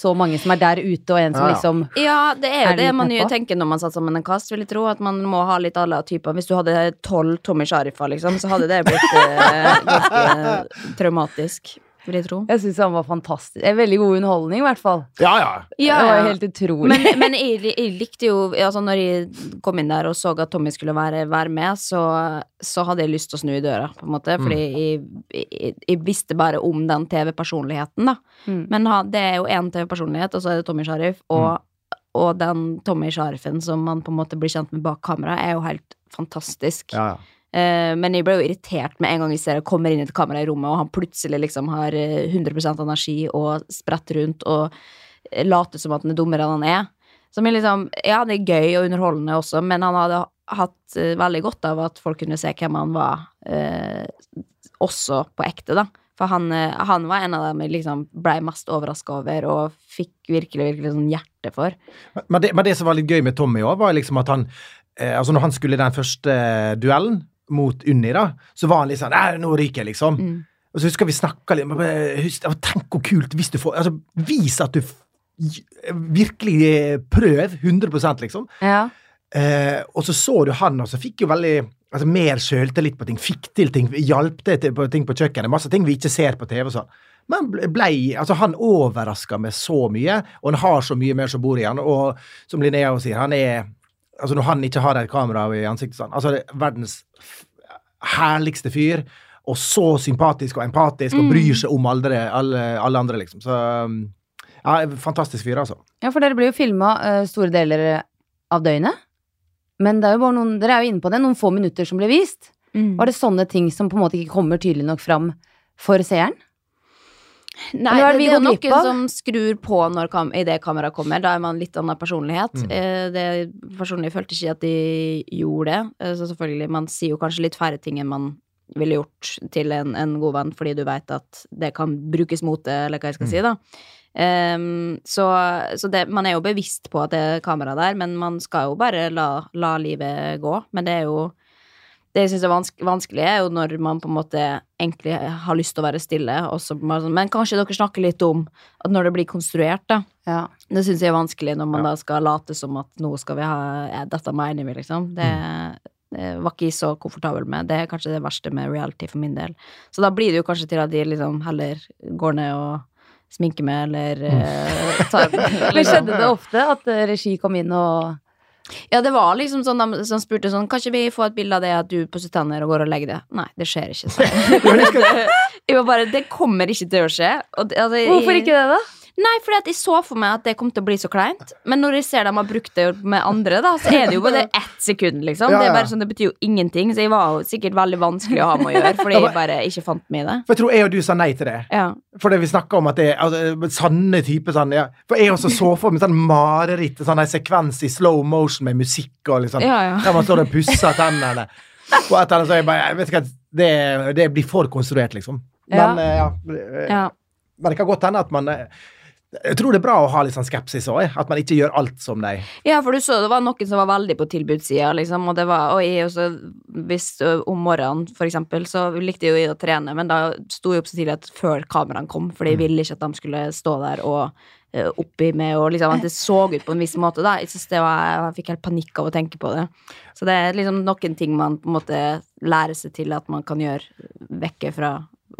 Speaker 1: så mange som er der ute, og en som
Speaker 2: Ja, ja.
Speaker 1: liksom
Speaker 3: Ja, det er jo
Speaker 1: Er det
Speaker 3: det man jo tenker når man satt sammen en kast, vil jeg tro. At man må ha litt alle typer. Hvis du hadde tolv Tommy Sharifa, liksom, så hadde det blitt eh, ganske traumatisk, vil jeg tro.
Speaker 1: Jeg syns han var fantastisk. En veldig god underholdning, i hvert fall.
Speaker 2: Ja, ja.
Speaker 1: Det var helt utrolig.
Speaker 3: Men, men jeg, jeg likte jo altså Når jeg kom inn der og så at Tommy skulle være, være med, så, så hadde jeg lyst til å snu i døra, på en måte. Fordi jeg, jeg, jeg visste bare om den TV-personligheten, da.
Speaker 1: Mm.
Speaker 3: Men ha, det er jo én TV-personlighet, og så er det Tommy Sharif. Og, og den Tommy Sharifen som man på en måte blir kjent med bak kamera, er jo helt fantastisk.
Speaker 2: ja, ja.
Speaker 3: Eh, men jeg ble jo irritert med en gang hvis jeg kommer inn i et kamera i rommet, og han plutselig liksom har eh, 100% energi og spretter rundt og eh, later som at han er dummere enn han er. Som er liksom Ja, det er gøy og underholdende også, men han hadde hatt eh, veldig godt av at folk kunne se hvem han var, eh, også på ekte, da. For han, eh, han var en av dem jeg liksom blei mest overraska over og fikk virkelig, virkelig sånn hjerte for.
Speaker 2: Men det, men det som var litt gøy med Tommy òg, var liksom at han eh, Altså, når han skulle i den første eh, duellen mot Unni, da, så var han litt sånn Nei, nå ryker jeg, liksom.
Speaker 3: Mm.
Speaker 2: Og så husker vi snakka litt bare Tenk hvor kult hvis du får Altså, vis at du virkelig prøver prøv 100 liksom.
Speaker 1: ja.
Speaker 2: Eh, og så så du han, og så fikk jo veldig altså, mer sjøltillit på ting. Fikk til ting, hjalp til på ting på kjøkkenet. Masse ting vi ikke ser på TV og sånn. Men ble, blei- altså Han overraska meg så mye, og han har så mye mer som bor i han. Og som Linnea sier, han er Altså Når han ikke har et kamera i ansiktet sånn Altså det er verdens herligste fyr. Og så sympatisk og empatisk, og bryr seg om alle, alle, alle andre, liksom. Så um, ja, fantastisk fyr, altså.
Speaker 1: ja, for dere blir jo filma store deler av døgnet. Men det er jo bare noen, dere er jo inne på det, noen få minutter som blir vist. Var det sånne ting som på en måte ikke kommer tydelig nok fram for seeren?
Speaker 3: Nei, det,
Speaker 1: det
Speaker 3: er noen som skrur på når kam i det kameraet kommer. Da er man litt annen personlighet.
Speaker 2: Mm.
Speaker 3: Eh, det, personlig følte ikke at de gjorde det. Eh, så selvfølgelig, man sier jo kanskje litt færre ting enn man ville gjort til en, en god venn, fordi du veit at det kan brukes mot det, eller hva jeg skal
Speaker 2: Mm.
Speaker 3: si, da. Um, så så det, man er jo bevisst på at det er kamera der, men man skal jo bare la, la livet gå. Men det er jo det jeg syns er vanske, vanskelig, er jo når man på en måte egentlig har lyst til å være stille, og så bare sånn Men kanskje dere snakker litt om at når det blir konstruert, da.
Speaker 1: Ja.
Speaker 3: Det syns jeg er vanskelig når man
Speaker 2: Ja.
Speaker 3: da skal late som at nå skal vi ha ja, Dette mener vi, liksom. Det, det var ikke jeg så komfortabel med. Det er kanskje det verste med reality for min del. Så da blir det jo kanskje til at de liksom heller går ned og sminker meg, eller eh, tar
Speaker 1: Men skjedde det ofte at eh, regi kom inn og
Speaker 3: Ja, det var liksom sånn de som spurte sånn Kan ikke vi få et bilde av det at du pusser tenner og går og legger det? Nei, det skjer ikke. sånn. jeg var bare Det kommer ikke til å skje. Og det, altså,
Speaker 1: Hvorfor ikke det, da?
Speaker 3: Nei, fordi at jeg så for meg at det kom til å bli så kleint. Men når jeg ser dem har brukt det med andre, da, så er det jo bare ett sekund, liksom.
Speaker 2: Ja,
Speaker 3: Det er bare sånn, det betyr jo ingenting. Så jeg var jo sikkert veldig vanskelig å ha med å gjøre, fordi jeg bare ikke fant meg i det.
Speaker 2: For jeg tror jeg og du sa nei til det.
Speaker 3: Ja.
Speaker 2: For det vi snakka om at det er altså, sanne type sånn ja. For jeg også så for meg sånn mareritt, sånn en sekvens i slow motion med musikk og liksom
Speaker 3: Ja, ja.
Speaker 2: Der man står og pusser tennene. Og et eller annet, så jeg bare, jeg vet ikke, det, det blir for konstruert, liksom.
Speaker 1: Ja.
Speaker 2: Men eh, ja.
Speaker 3: ja.
Speaker 2: Kan godt hende at man eh, Jeg tror det er bra å ha litt sånn skepsis òg, at man ikke gjør alt som de
Speaker 3: Ja, for du så det var noen som var veldig på tilbudssida, liksom, og det var Og jeg også, hvis om morgenen, for eksempel, så likte jeg jo å trene, men da sto jeg opp så tidlig at før kameraene kom, for jeg ville ikke at de skulle stå der og oppi med og liksom at det så ut på en viss måte, da. Jeg synes det var Jeg fikk helt panikk av å tenke på det. Så det er liksom noen ting man på en måte lærer seg til at man kan gjøre vekke fra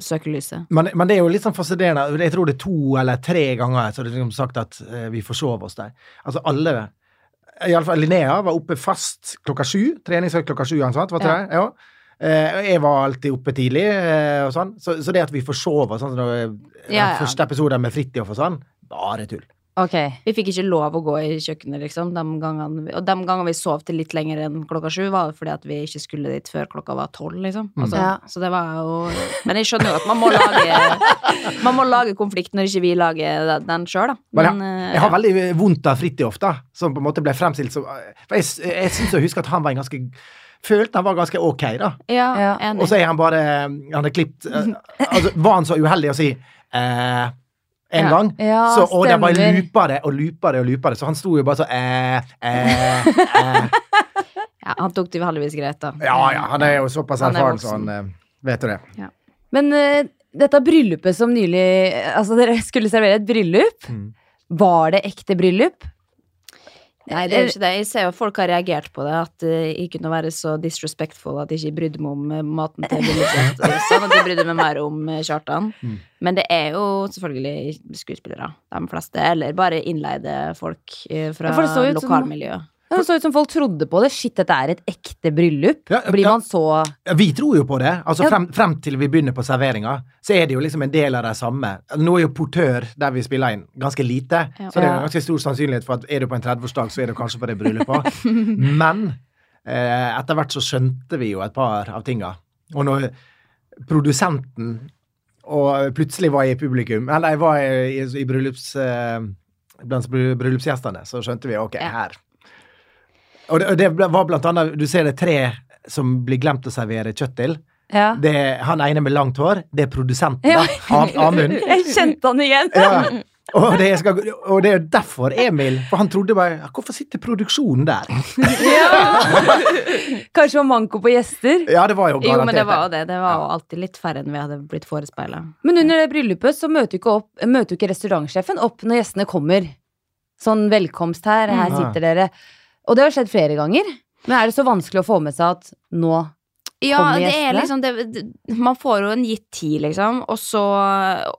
Speaker 3: søkelyset.
Speaker 2: men, men det er jo litt sånn fascinerende. Jeg tror det er to eller tre ganger så det liksom sagt at eh, vi forsov oss der. Altså alle Iallfall Linnea var oppe fast klokka sju. Treningsøkt klokka sju, han sant? Var ikke
Speaker 3: Ja.
Speaker 2: Ja. Eh, jeg var alltid oppe tidlig, eh, og sånn. Så, så det at vi forsov oss, sånn så
Speaker 3: Ja, ja.
Speaker 2: første episoden med Fridtjof og sånn, bare tull.
Speaker 1: Ok.
Speaker 3: Vi fikk ikke lov å gå i kjøkkenet, liksom. De gangene, vi- og de gangene vi sov til litt lenger enn klokka sju, var det fordi at vi ikke skulle dit før klokka var tolv, liksom. Altså,
Speaker 1: Ja.
Speaker 3: Så det var jo Men jeg skjønner jo at man må lage Man må lage konflikt når ikke vi lager den sjøl, da.
Speaker 2: Men
Speaker 3: Men,
Speaker 2: jeg,
Speaker 3: eh,
Speaker 2: jeg har veldig vondt av Fridtjof, da, som på en måte ble fremstilt som For jeg, jeg syns å huske at han var en ganske Følte han var ganske ok, da.
Speaker 3: ja.
Speaker 2: Og så er han bare Han er klippet eh, altså, Var han så uheldig å si eh, en
Speaker 3: Ja.
Speaker 2: gang?
Speaker 1: Ja,
Speaker 2: så, og de bare loopa det og loopa det og loopa det, så han sto jo bare så eh, eh, eh.
Speaker 3: ja, han tok det jo heldigvis greit, da.
Speaker 2: Ja ja, han er jo såpass
Speaker 3: er
Speaker 2: erfaren, så han eh, vet jo det.
Speaker 1: Men uh, dette bryllupet som nylig Altså, dere skulle servere et bryllup.
Speaker 2: Mm.
Speaker 1: Var det ekte bryllup?
Speaker 3: Nei, det er jo ikke det. Jeg ser jo at folk har reagert på det, at eh, jeg kunne være så disrespectful at jeg ikke brydde meg om eh, maten til bryllupsgjestene, sånn at jeg brydde meg mer om eh, Kjartan.
Speaker 2: Mm.
Speaker 3: Men det er jo selvfølgelig skuespillere, de fleste, eller bare innleide folk eh, fra
Speaker 1: Ja,
Speaker 3: lokalmiljøet.
Speaker 1: Det så ut som folk trodde på det. Shit, dette er et ekte bryllup.
Speaker 2: Ja,
Speaker 1: Blir man så
Speaker 2: Ja, Vi tror jo på det. Altså
Speaker 1: Ja.
Speaker 2: frem, frem til vi begynner på serveringa, så er det jo liksom en del av det samme. Nå er jo portør, der vi spiller inn, ganske lite,
Speaker 3: Ja.
Speaker 2: så det er jo ganske stor sannsynlighet for at er du på en 30-årsdag, så er du kanskje på det bryllupet. Men eh, etter hvert så skjønte vi jo et par av tinga. Og når produsenten og plutselig var i publikum, eller jeg var i, i, i bryllups... Eh, blant bry- bryllupsgjestene, så skjønte vi ok,
Speaker 3: Ja.
Speaker 2: her. Og det, og det var blant annet Du ser det tre som blir glemt å servere kjøtt til.
Speaker 1: Ja.
Speaker 2: Det er han ene med langt hår. Det er produsenten,
Speaker 1: Ja.
Speaker 2: da. Amund.
Speaker 1: Jeg kjente han igjen!
Speaker 2: Ja. Og det, skal, og det er derfor Emil For han trodde bare Hvorfor sitter produksjonen der?
Speaker 1: Kanskje det var manko på gjester.
Speaker 2: Ja, det var jo
Speaker 3: Jo, men det var jo det. Det var jo alltid litt færre enn vi hadde blitt forespeila.
Speaker 1: Men under det bryllupet så møter jo ikke, opp, møter jo ikke restaurantsjefen opp når gjestene kommer. Sånn velkomst her, her
Speaker 2: Mm.
Speaker 1: sitter dere. Og det har skjedd flere ganger. Men er det så vanskelig å få med seg at nå
Speaker 3: Ja,
Speaker 1: Kommer
Speaker 3: det er
Speaker 1: gjestene?
Speaker 3: liksom det, Man får jo en gitt tid, liksom, og så,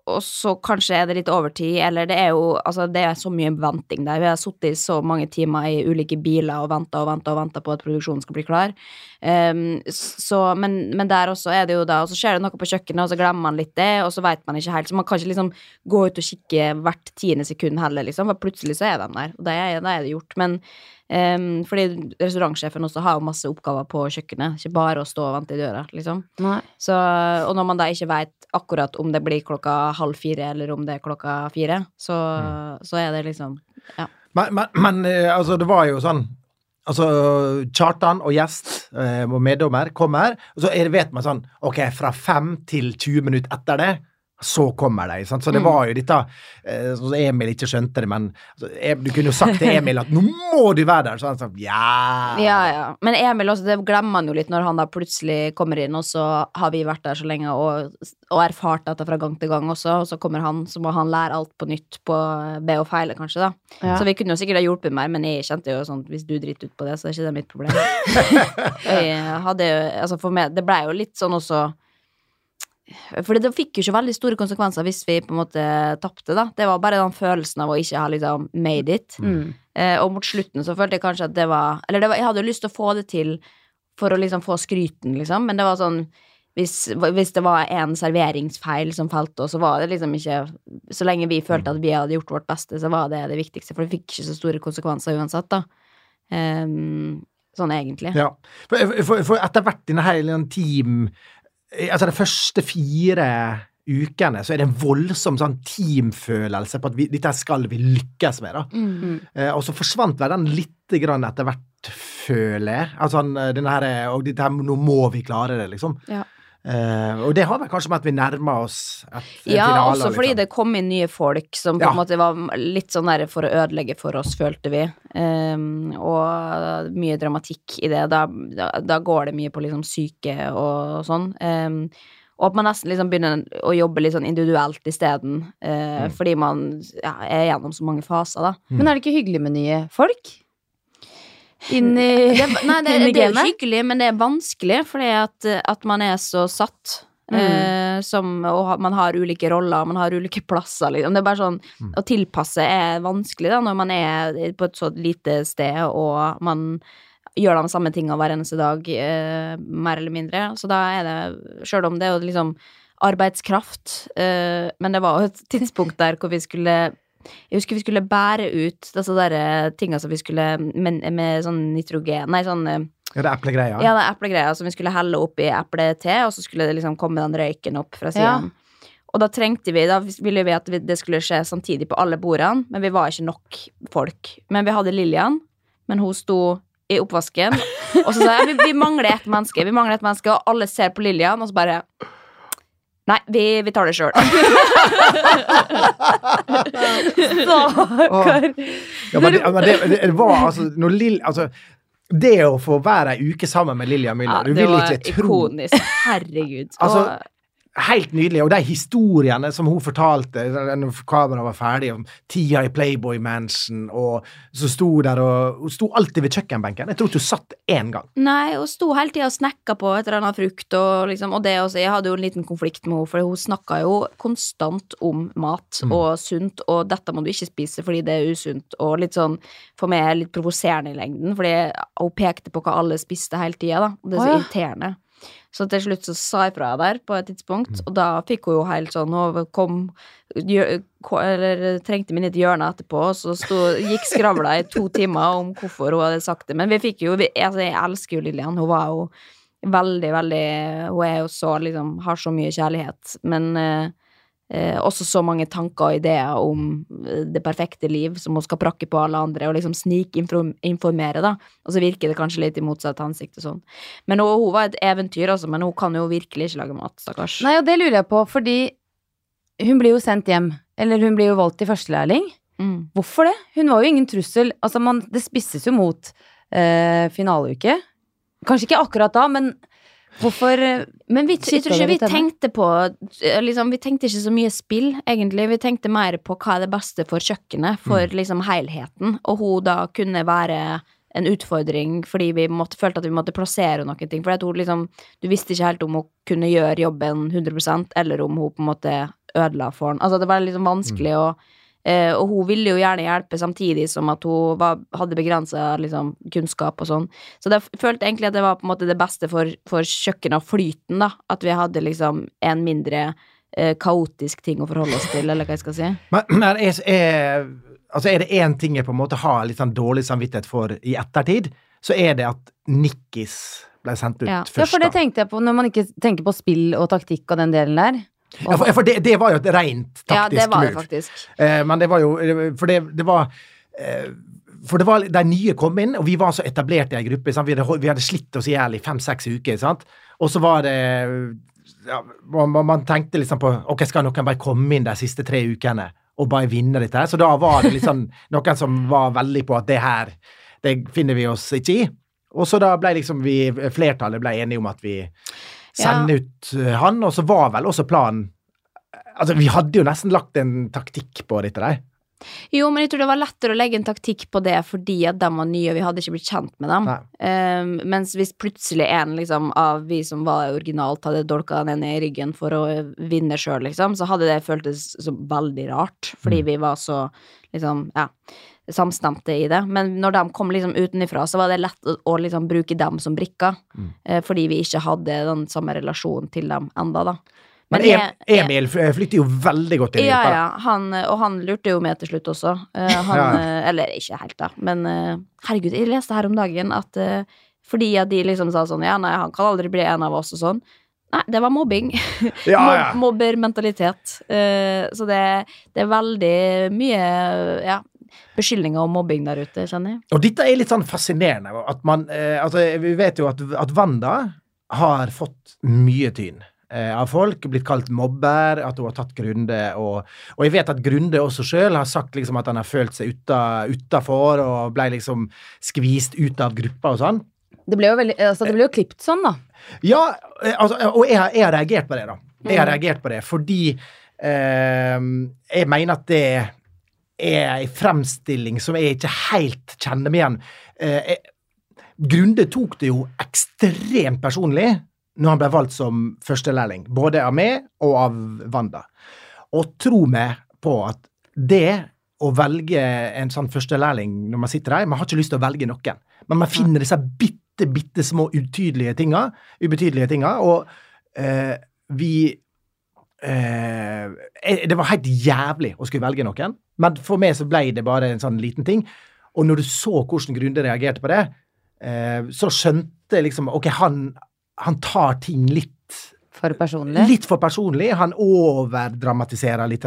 Speaker 3: og så kanskje er det litt overtid, eller det er jo Altså, det er så mye venting der. Vi har sittet i så mange timer i ulike biler og venta og venta og venta på at produksjonen skal bli klar. Um, så, men, men der også er det jo da Og så skjer det noe på kjøkkenet, og så glemmer man litt det, og så veit man ikke helt. Så man kan ikke liksom gå ut og kikke hvert tiende sekund heller, liksom, for plutselig så er de der. Og da er det gjort. Men Ehm, fordi restaurantsjefen også har jo masse oppgaver på kjøkkenet, ikke bare å stå og vente i døra, liksom. Så, og når man da ikke veit akkurat om det blir klokka halv fire eller om det er klokka fire, så, så er det liksom
Speaker 2: Men, men, men eh, altså, det var jo sånn Altså, Kjartan og gjest eh, og meddommer kommer, og så er vet man sånn Ok, fra fem til 20 minutter etter det, så kommer de. Sant? Så det
Speaker 3: Mm.
Speaker 2: var jo dette eh, sånn Emil ikke skjønte det, men altså, du kunne jo sagt til Emil at 'nå må du være der', så han sa ja.
Speaker 3: Ja, ja. Men Emil også, det glemmer man jo litt når han da plutselig kommer inn, og så har vi vært der så lenge og, og erfart dette fra gang til gang også, og så kommer han, så må han lære alt på nytt på be og feile, kanskje, da.
Speaker 1: Ja.
Speaker 3: Så vi kunne jo sikkert ha hjulpet mer, men jeg kjente jo sånn hvis du driter ut på det, så er ikke det mitt problem. jeg hadde jo, altså for meg, det blei jo litt sånn også For det fikk jo ikke veldig store konsekvenser hvis vi på en måte tapte, da. Det var bare den følelsen av å ikke ha liksom made it.
Speaker 1: Mm.
Speaker 3: Eh, og mot slutten så følte jeg kanskje at det var Eller det var, jeg hadde jo lyst til å få det til for å liksom få skryten, liksom, men det var sånn hvis, hvis det var en serveringsfeil som falt, oss, så var det liksom ikke Så lenge vi følte at vi hadde gjort vårt beste, så var det det viktigste, for det fikk ikke så store konsekvenser uansett, da. Um, sånn egentlig.
Speaker 2: Ja. For, for, for etter hvert i hele team Altså de første fire ukene så er det en voldsom sånn teamfølelse på at vi, dette skal vi lykkes med. da.
Speaker 3: Mm.
Speaker 2: Eh, og så forsvant vel den litt grann etter hvert, føler jeg. Altså, denne her, og dette nå må vi klare det, liksom.
Speaker 3: Ja.
Speaker 2: Eh, og det har vel kanskje med at vi nærmer oss et, et
Speaker 3: Ja,
Speaker 2: finale.
Speaker 3: også fordi
Speaker 2: liksom.
Speaker 3: det kom inn nye folk som på
Speaker 2: Ja.
Speaker 3: en måte var litt sånn der for å ødelegge for oss, følte vi. Um, og mye dramatikk i det. Da, da, da går det mye på liksom syke og sånn. Um, og at man nesten liksom begynner å jobbe litt sånn individuelt isteden, uh,
Speaker 2: Mm.
Speaker 3: fordi man ja, er gjennom så mange faser, da.
Speaker 1: Men er det ikke hyggelig med nye folk? Inn i,
Speaker 3: Det, nei, det,
Speaker 1: inn i
Speaker 3: det er jo hyggelig, men det er vanskelig, fordi at, at man er så satt.
Speaker 1: Mm.
Speaker 3: eh, som, og man har ulike roller, man har ulike plasser, liksom. Det er bare sånn
Speaker 2: Mm.
Speaker 3: Å tilpasse er vanskelig, da, når man er på et så lite sted, og man gjør de samme tingene hver eneste dag, eh, mer eller mindre. Så da er det, sjøl om det er jo liksom arbeidskraft, eh, men det var jo et tidspunkt der hvor vi skulle jeg husker vi skulle bære ut disse der tinga som vi skulle med, med sånn nitrogen Nei, sånn eh,
Speaker 2: Ja, det er eplegreia.
Speaker 3: ja, det er eplegreia som vi skulle helle opp i eplete, og så skulle det liksom komme den røyken opp fra siden. Og da trengte vi, da ville vi at det skulle skje samtidig på alle bordene, men vi var ikke nok folk. Men vi hadde Lillian, men hun sto i oppvasken, og så sa jeg vi, vi mangler et menneske, vi mangler et menneske, og alle ser på Lillian, og så bare Nei, vi, vi tar det sjøl.
Speaker 1: Stakkar.
Speaker 2: Ja, men det, men det, det var altså når Lill, altså, Det å få være ei uke sammen med Lilja Müller, du
Speaker 3: det
Speaker 2: vil
Speaker 3: var
Speaker 2: ikke tro
Speaker 3: ikonisk. Herregud.
Speaker 2: Altså, Helt nydelig. Og de historiene som hun fortalte når kameraet var ferdig, om tida i Playboy Mansion, og så sto der og Hun sto alltid ved kjøkkenbenken. Jeg tror ikke hun satt én gang.
Speaker 3: Nei, hun sto hele tida og snekka på et eller annet frukt, og, liksom, og det også. Jeg hadde jo en liten konflikt med henne, for hun snakka jo konstant om mat
Speaker 2: Mm.
Speaker 3: og sunt, og dette må du ikke spise fordi det er usunt, og litt sånn for meg litt provoserende i lengden, fordi hun pekte på hva alle spiste hele tida, da. Og det er så
Speaker 1: Å, ja.
Speaker 3: irriterende. Så til slutt så sa jeg fra der på et tidspunkt,
Speaker 2: Mm.
Speaker 3: og da fikk hun jo helt sånn Hun kom Eller trengte meg inn i hjørnet hjørne etterpå, og så sto, gikk skravla i to timer om hvorfor hun hadde sagt det. Men vi fikk jo vi, Altså, jeg elsker jo Lillian. Hun var jo veldig, veldig Hun er jo så liksom Har så mye kjærlighet, men eh, også så mange tanker og ideer om eh, det perfekte liv som hun skal prakke på alle andre, og liksom snikinformere, da. Og så virker det kanskje litt i motsatt hensikt og sånn. Men hun, hun var et eventyr, altså, men hun kan jo virkelig ikke lage mat, stakkars.
Speaker 1: Nei, og det lurer jeg på, fordi hun blir jo sendt hjem. Eller hun blir jo valgt til førstelærling.
Speaker 3: Mm.
Speaker 1: Hvorfor det? Hun var jo ingen trussel. Altså, man, det spisses jo mot eh, finaleuke. Kanskje ikke akkurat da, men hvorfor eh,
Speaker 3: Men vi, jeg tror ikke vi tenkte på eh, liksom, Vi tenkte ikke så mye spill, egentlig. Vi tenkte mer på hva er det beste for kjøkkenet, for liksom helheten. Og hun da kunne være en utfordring fordi vi måtte, følte at vi måtte plassere noen ting. For hun liksom Du visste ikke helt om hun kunne gjøre jobben 100% eller om hun på en måte ødela for den. Altså, det var liksom vanskelig å Eh, og hun ville jo gjerne hjelpe samtidig som at hun var, hadde begrensa liksom, kunnskap og sånn. Så jeg følte egentlig at det var på en måte det beste for, for kjøkkenet og flyten, da. At vi hadde liksom en mindre eh, kaotisk ting å forholde oss til, eller hva jeg skal si.
Speaker 2: Men, men er, er, altså er det én ting jeg på en måte har litt sånn dårlig samvittighet for i ettertid, så er det at Nikkis ble sendt ut
Speaker 3: Ja.
Speaker 1: Ja, for det tenkte jeg på når man ikke tenker på spill og taktikk og den delen der.
Speaker 2: Ja, for, for det, det var jo et rent taktisk
Speaker 3: Ja, det var det faktisk.
Speaker 2: Eh, men det var jo For det, det var eh, For det var De nye kom inn, og vi var så etablert i ei gruppe. Vi, hadde, vi hadde slitt oss i hjel i fem-seks uker. Sant? Og så var det ja, man, man- man tenkte liksom på Ok, skal noen bare komme inn de siste tre ukene og bare vinne dette her? Så da var det liksom noen som var veldig på at det her, det finner vi oss ikke i. Og så da ble liksom vi Flertallet ble enige om at vi sender ut eh, han, og så var vel også planen Altså, vi hadde jo nesten lagt en taktikk på dette der.
Speaker 3: Jo, men jeg tror det var lettere å legge en taktikk på det fordi at de var nye, og vi hadde ikke blitt kjent med dem. Um, mens hvis plutselig en liksom, av vi som var originalt, hadde dolka den ene i ryggen for å vinne sjøl, liksom, så hadde det føltes som veldig rart, fordi
Speaker 2: Mm.
Speaker 3: vi var så liksom, ja. Samstemte i det. Men når de kom liksom utenifra, så var det lett å, å liksom bruke dem som brikker.
Speaker 2: Mm.
Speaker 3: Eh, fordi vi ikke hadde den samme relasjonen til dem enda, da.
Speaker 2: Men
Speaker 3: jeg-
Speaker 2: Em- Emil fl- flytter jo veldig godt inn i
Speaker 3: ja,
Speaker 2: gruppa.
Speaker 3: ja. Han, og han lurte jo med til slutt også. Eh, han,
Speaker 2: Ja.
Speaker 3: eh, eller ikke helt, da. Men eh, herregud, jeg leste her om dagen at eh, fordi at de liksom sa sånn Ja, nei, han kan aldri bli en av oss og sånn. Nei, det var mobbing.
Speaker 2: Ja, ja.
Speaker 3: Mob Mobbermentalitet. Uh, så det, det er veldig mye ja, beskyldninger om mobbing der ute, kjenner jeg.
Speaker 2: Og dette er litt sånn fascinerende. At man, eh, altså, vi vet jo at, at Wanda har fått mye tyn eh, av folk. Blitt kalt mobber, at hun har tatt Grunde. Og, og jeg vet at Grunde også sjøl har sagt liksom at han har følt seg uta, utafor og ble liksom skvist ut av gruppa og sånn.
Speaker 1: Det ble jo, veldig, altså, det ble jo klipt sånn, da.
Speaker 2: Ja, eh, altså, og jeg, har- jeg har reagert på det, da. Jeg har
Speaker 3: Mm.
Speaker 2: reagert på det fordi eh, jeg mener at det er ei fremstilling som jeg ikke helt kjenner meg igjen. Eh, Grunde tok det jo ekstremt personlig når han ble valgt som førstelærling, både av meg og av Wanda. Og tro meg på at det å velge en sånn førstelærling når man sitter der Man har ikke lyst til å velge noen, men man finner disse bitte, bitte små utydelige tinga, ubetydelige tinga, og eh, vi eh, eh, Det var helt jævlig å skulle velge noen, men for meg så ble det bare en sånn liten ting. Og når du så hvordan Grunde reagerte på det, eh, så skjønte jeg liksom Ok, han, han tar ting litt
Speaker 1: For personlig.
Speaker 2: Litt for personlig. Han overdramatiserer litt.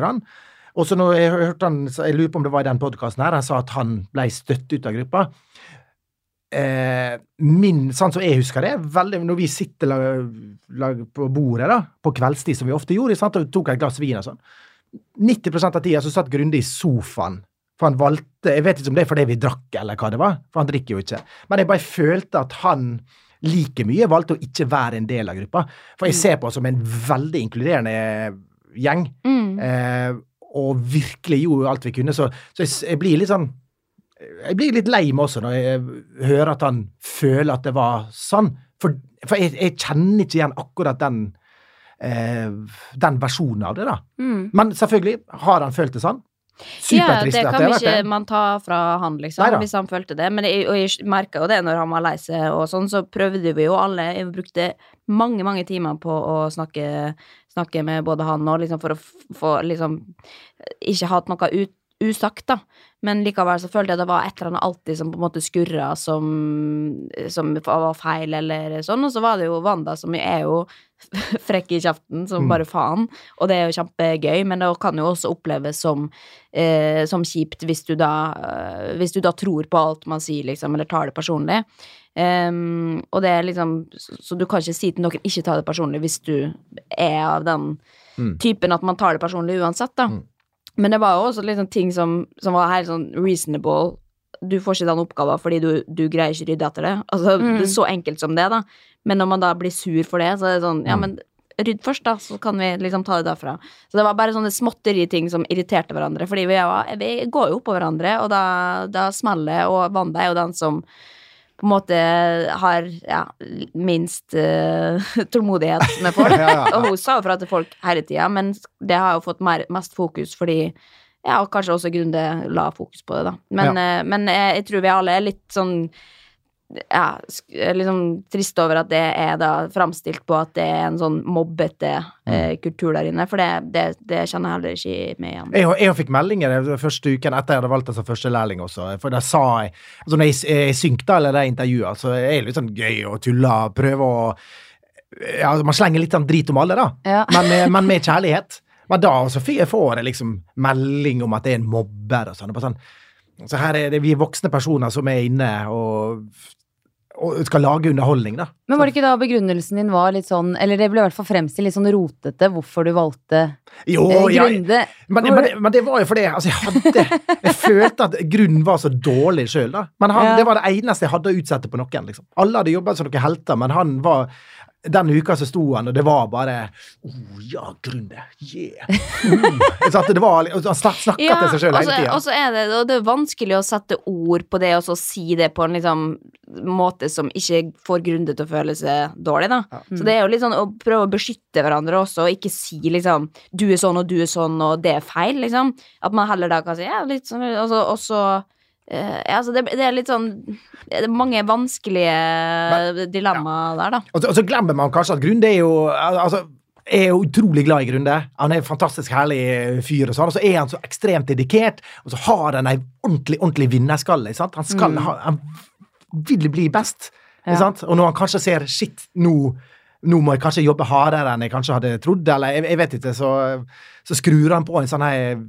Speaker 2: Og så når jeg hørte han, så jeg lurer på om det var i den podkasten her, han sa at han ble støtt ut av gruppa. Eh, min, sånn som jeg husker det, veldig, når vi sitter lag, lag på bordet da, på kveldstid, som vi ofte gjorde, sant, og tok et glass vin og sånn 90% av tida så satt Grunde i sofaen. For han valgte Jeg vet ikke om det er fordi vi drakk, eller hva det var, for han drikker jo ikke. Men jeg bare følte at han like mye valgte å ikke være en del av gruppa. For jeg ser på oss som en veldig inkluderende gjeng,
Speaker 3: Mm.
Speaker 2: eh, og virkelig gjorde alt vi kunne. Så, så jeg, jeg blir litt sånn Jeg blir litt lei meg også når jeg hører at han føler at det var sånn. For, for jeg, jeg kjenner ikke igjen akkurat den eh, den versjonen av det, da.
Speaker 1: Mm.
Speaker 2: Men selvfølgelig har han følt det sånn.
Speaker 3: Ja, det kan
Speaker 2: det
Speaker 3: ikke man ta fra han, liksom,
Speaker 2: Neida.
Speaker 3: hvis han følte det. Men jeg, og jeg merka jo det når han var lei seg og sånn, så prøvde vi jo alle Jeg brukte mange, mange timer på å snakke, snakke med både han og liksom for å få liksom Ikke hatt noe ut, usagt, da. Men likevel så følte jeg det var et eller annet alltid som på en måte skurra som, som var feil, eller sånn. Og så var det jo Wanda, som er jo frekk i kjeften som
Speaker 2: Mm.
Speaker 3: bare faen. Og det er jo kjempegøy, men det kan jo også oppleves som, eh, som kjipt hvis du, da, eh, hvis du da tror på alt man sier, liksom, eller tar det personlig. Um, og det er liksom Så så du kan ikke si til noen ikke ta det personlig hvis du er av den
Speaker 2: Mm.
Speaker 3: typen at man tar det personlig uansett, da.
Speaker 2: Mm.
Speaker 3: Men det var jo også liksom ting som, som var helt sånn reasonable. Du får ikke den oppgaven fordi du, du greier ikke rydde etter det. Altså,
Speaker 1: Mm.
Speaker 3: Det er så enkelt som det, da. Men når man da blir sur for det, så er det sånn Ja,
Speaker 2: Mm.
Speaker 3: men rydd først, da, så kan vi liksom ta det derfra. Så det var bare sånne småtteri-ting som irriterte hverandre. Fordi vi, var, vi går jo oppå hverandre, og da, da smeller det. Og Wanda er jo den som på en måte har ja, minst uh, tålmodighet med folk.
Speaker 2: Ja, ja.
Speaker 3: Og hun sa jo fra til folk hele tida, men det har jo fått mer, mest fokus fordi ja, og kanskje også Grunde la fokus på det, da. Men, eh, men jeg, jeg tror vi alle er litt sånn ja, liksom trist over at det er da framstilt på at det er en sånn mobbete eh, kultur der inne, for det, det, det kjenner jeg heller ikke meg igjen.
Speaker 2: Jeg, jeg fikk meldinger den første uken etter jeg hadde valgt som førstelærling også. For da sa jeg altså Når jeg, jeg synkte eller det intervjuet, så er det litt sånn gøy å tulle og prøve å ja, Man slenger litt sånn drit om alle, da.
Speaker 1: Ja.
Speaker 2: Men, med- men med kjærlighet. Men da så får jeg liksom melding om at det er en mobber og sånn. Det sånn Så her er det vi voksne personer som er inne og, og skal lage underholdning, da.
Speaker 1: Men var det ikke da begrunnelsen din var litt sånn Eller det ble i hvert fall fremstilt litt sånn rotete hvorfor du valgte
Speaker 2: Jo,
Speaker 1: eh,
Speaker 2: ja,
Speaker 1: Grunde?
Speaker 2: Men, men, det- men det var jo fordi altså, jeg hadde Jeg følte at grunnen var så dårlig sjøl, da. Men han,
Speaker 1: Ja.
Speaker 2: det var det eneste jeg hadde å utsette på noen. liksom. Alle hadde jobba som noen helter, men han var Den uka så sto han, og det var bare oh, ja, Grunde. Yeah. Mm. Det var, og Han snakka ja, til seg sjøl hele
Speaker 3: altså,
Speaker 2: tida.
Speaker 3: og så er det, det er vanskelig å sette ord på det, og så si det på en liksom måte som ikke får Grunde til å føle seg dårlig, da. Så det er jo litt sånn å prøve å beskytte hverandre også, og ikke si liksom du er sånn og du er sånn, og det er feil, liksom. At man heller da kan si ja, litt sånn, og så, Eh, ja, altså det, det er litt sånn Det er mange vanskelige dilemmaer der, da.
Speaker 2: Og så, og så glemmer man kanskje at Grunde er jo altså, er jo utrolig glad i Grunde. Han er en fantastisk herlig fyr, og sånn, så er han så ekstremt dedikert, og så har han ei ordentlig ordentlig vinnerskalle. Han, skal, ha, han vil bli best.
Speaker 1: Ja.
Speaker 2: sant? Og når han kanskje ser shit, nå, nå må jeg kanskje jobbe hardere enn jeg kanskje hadde trodd, eller jeg, jeg vet ikke, så, så skrur han på en sånn her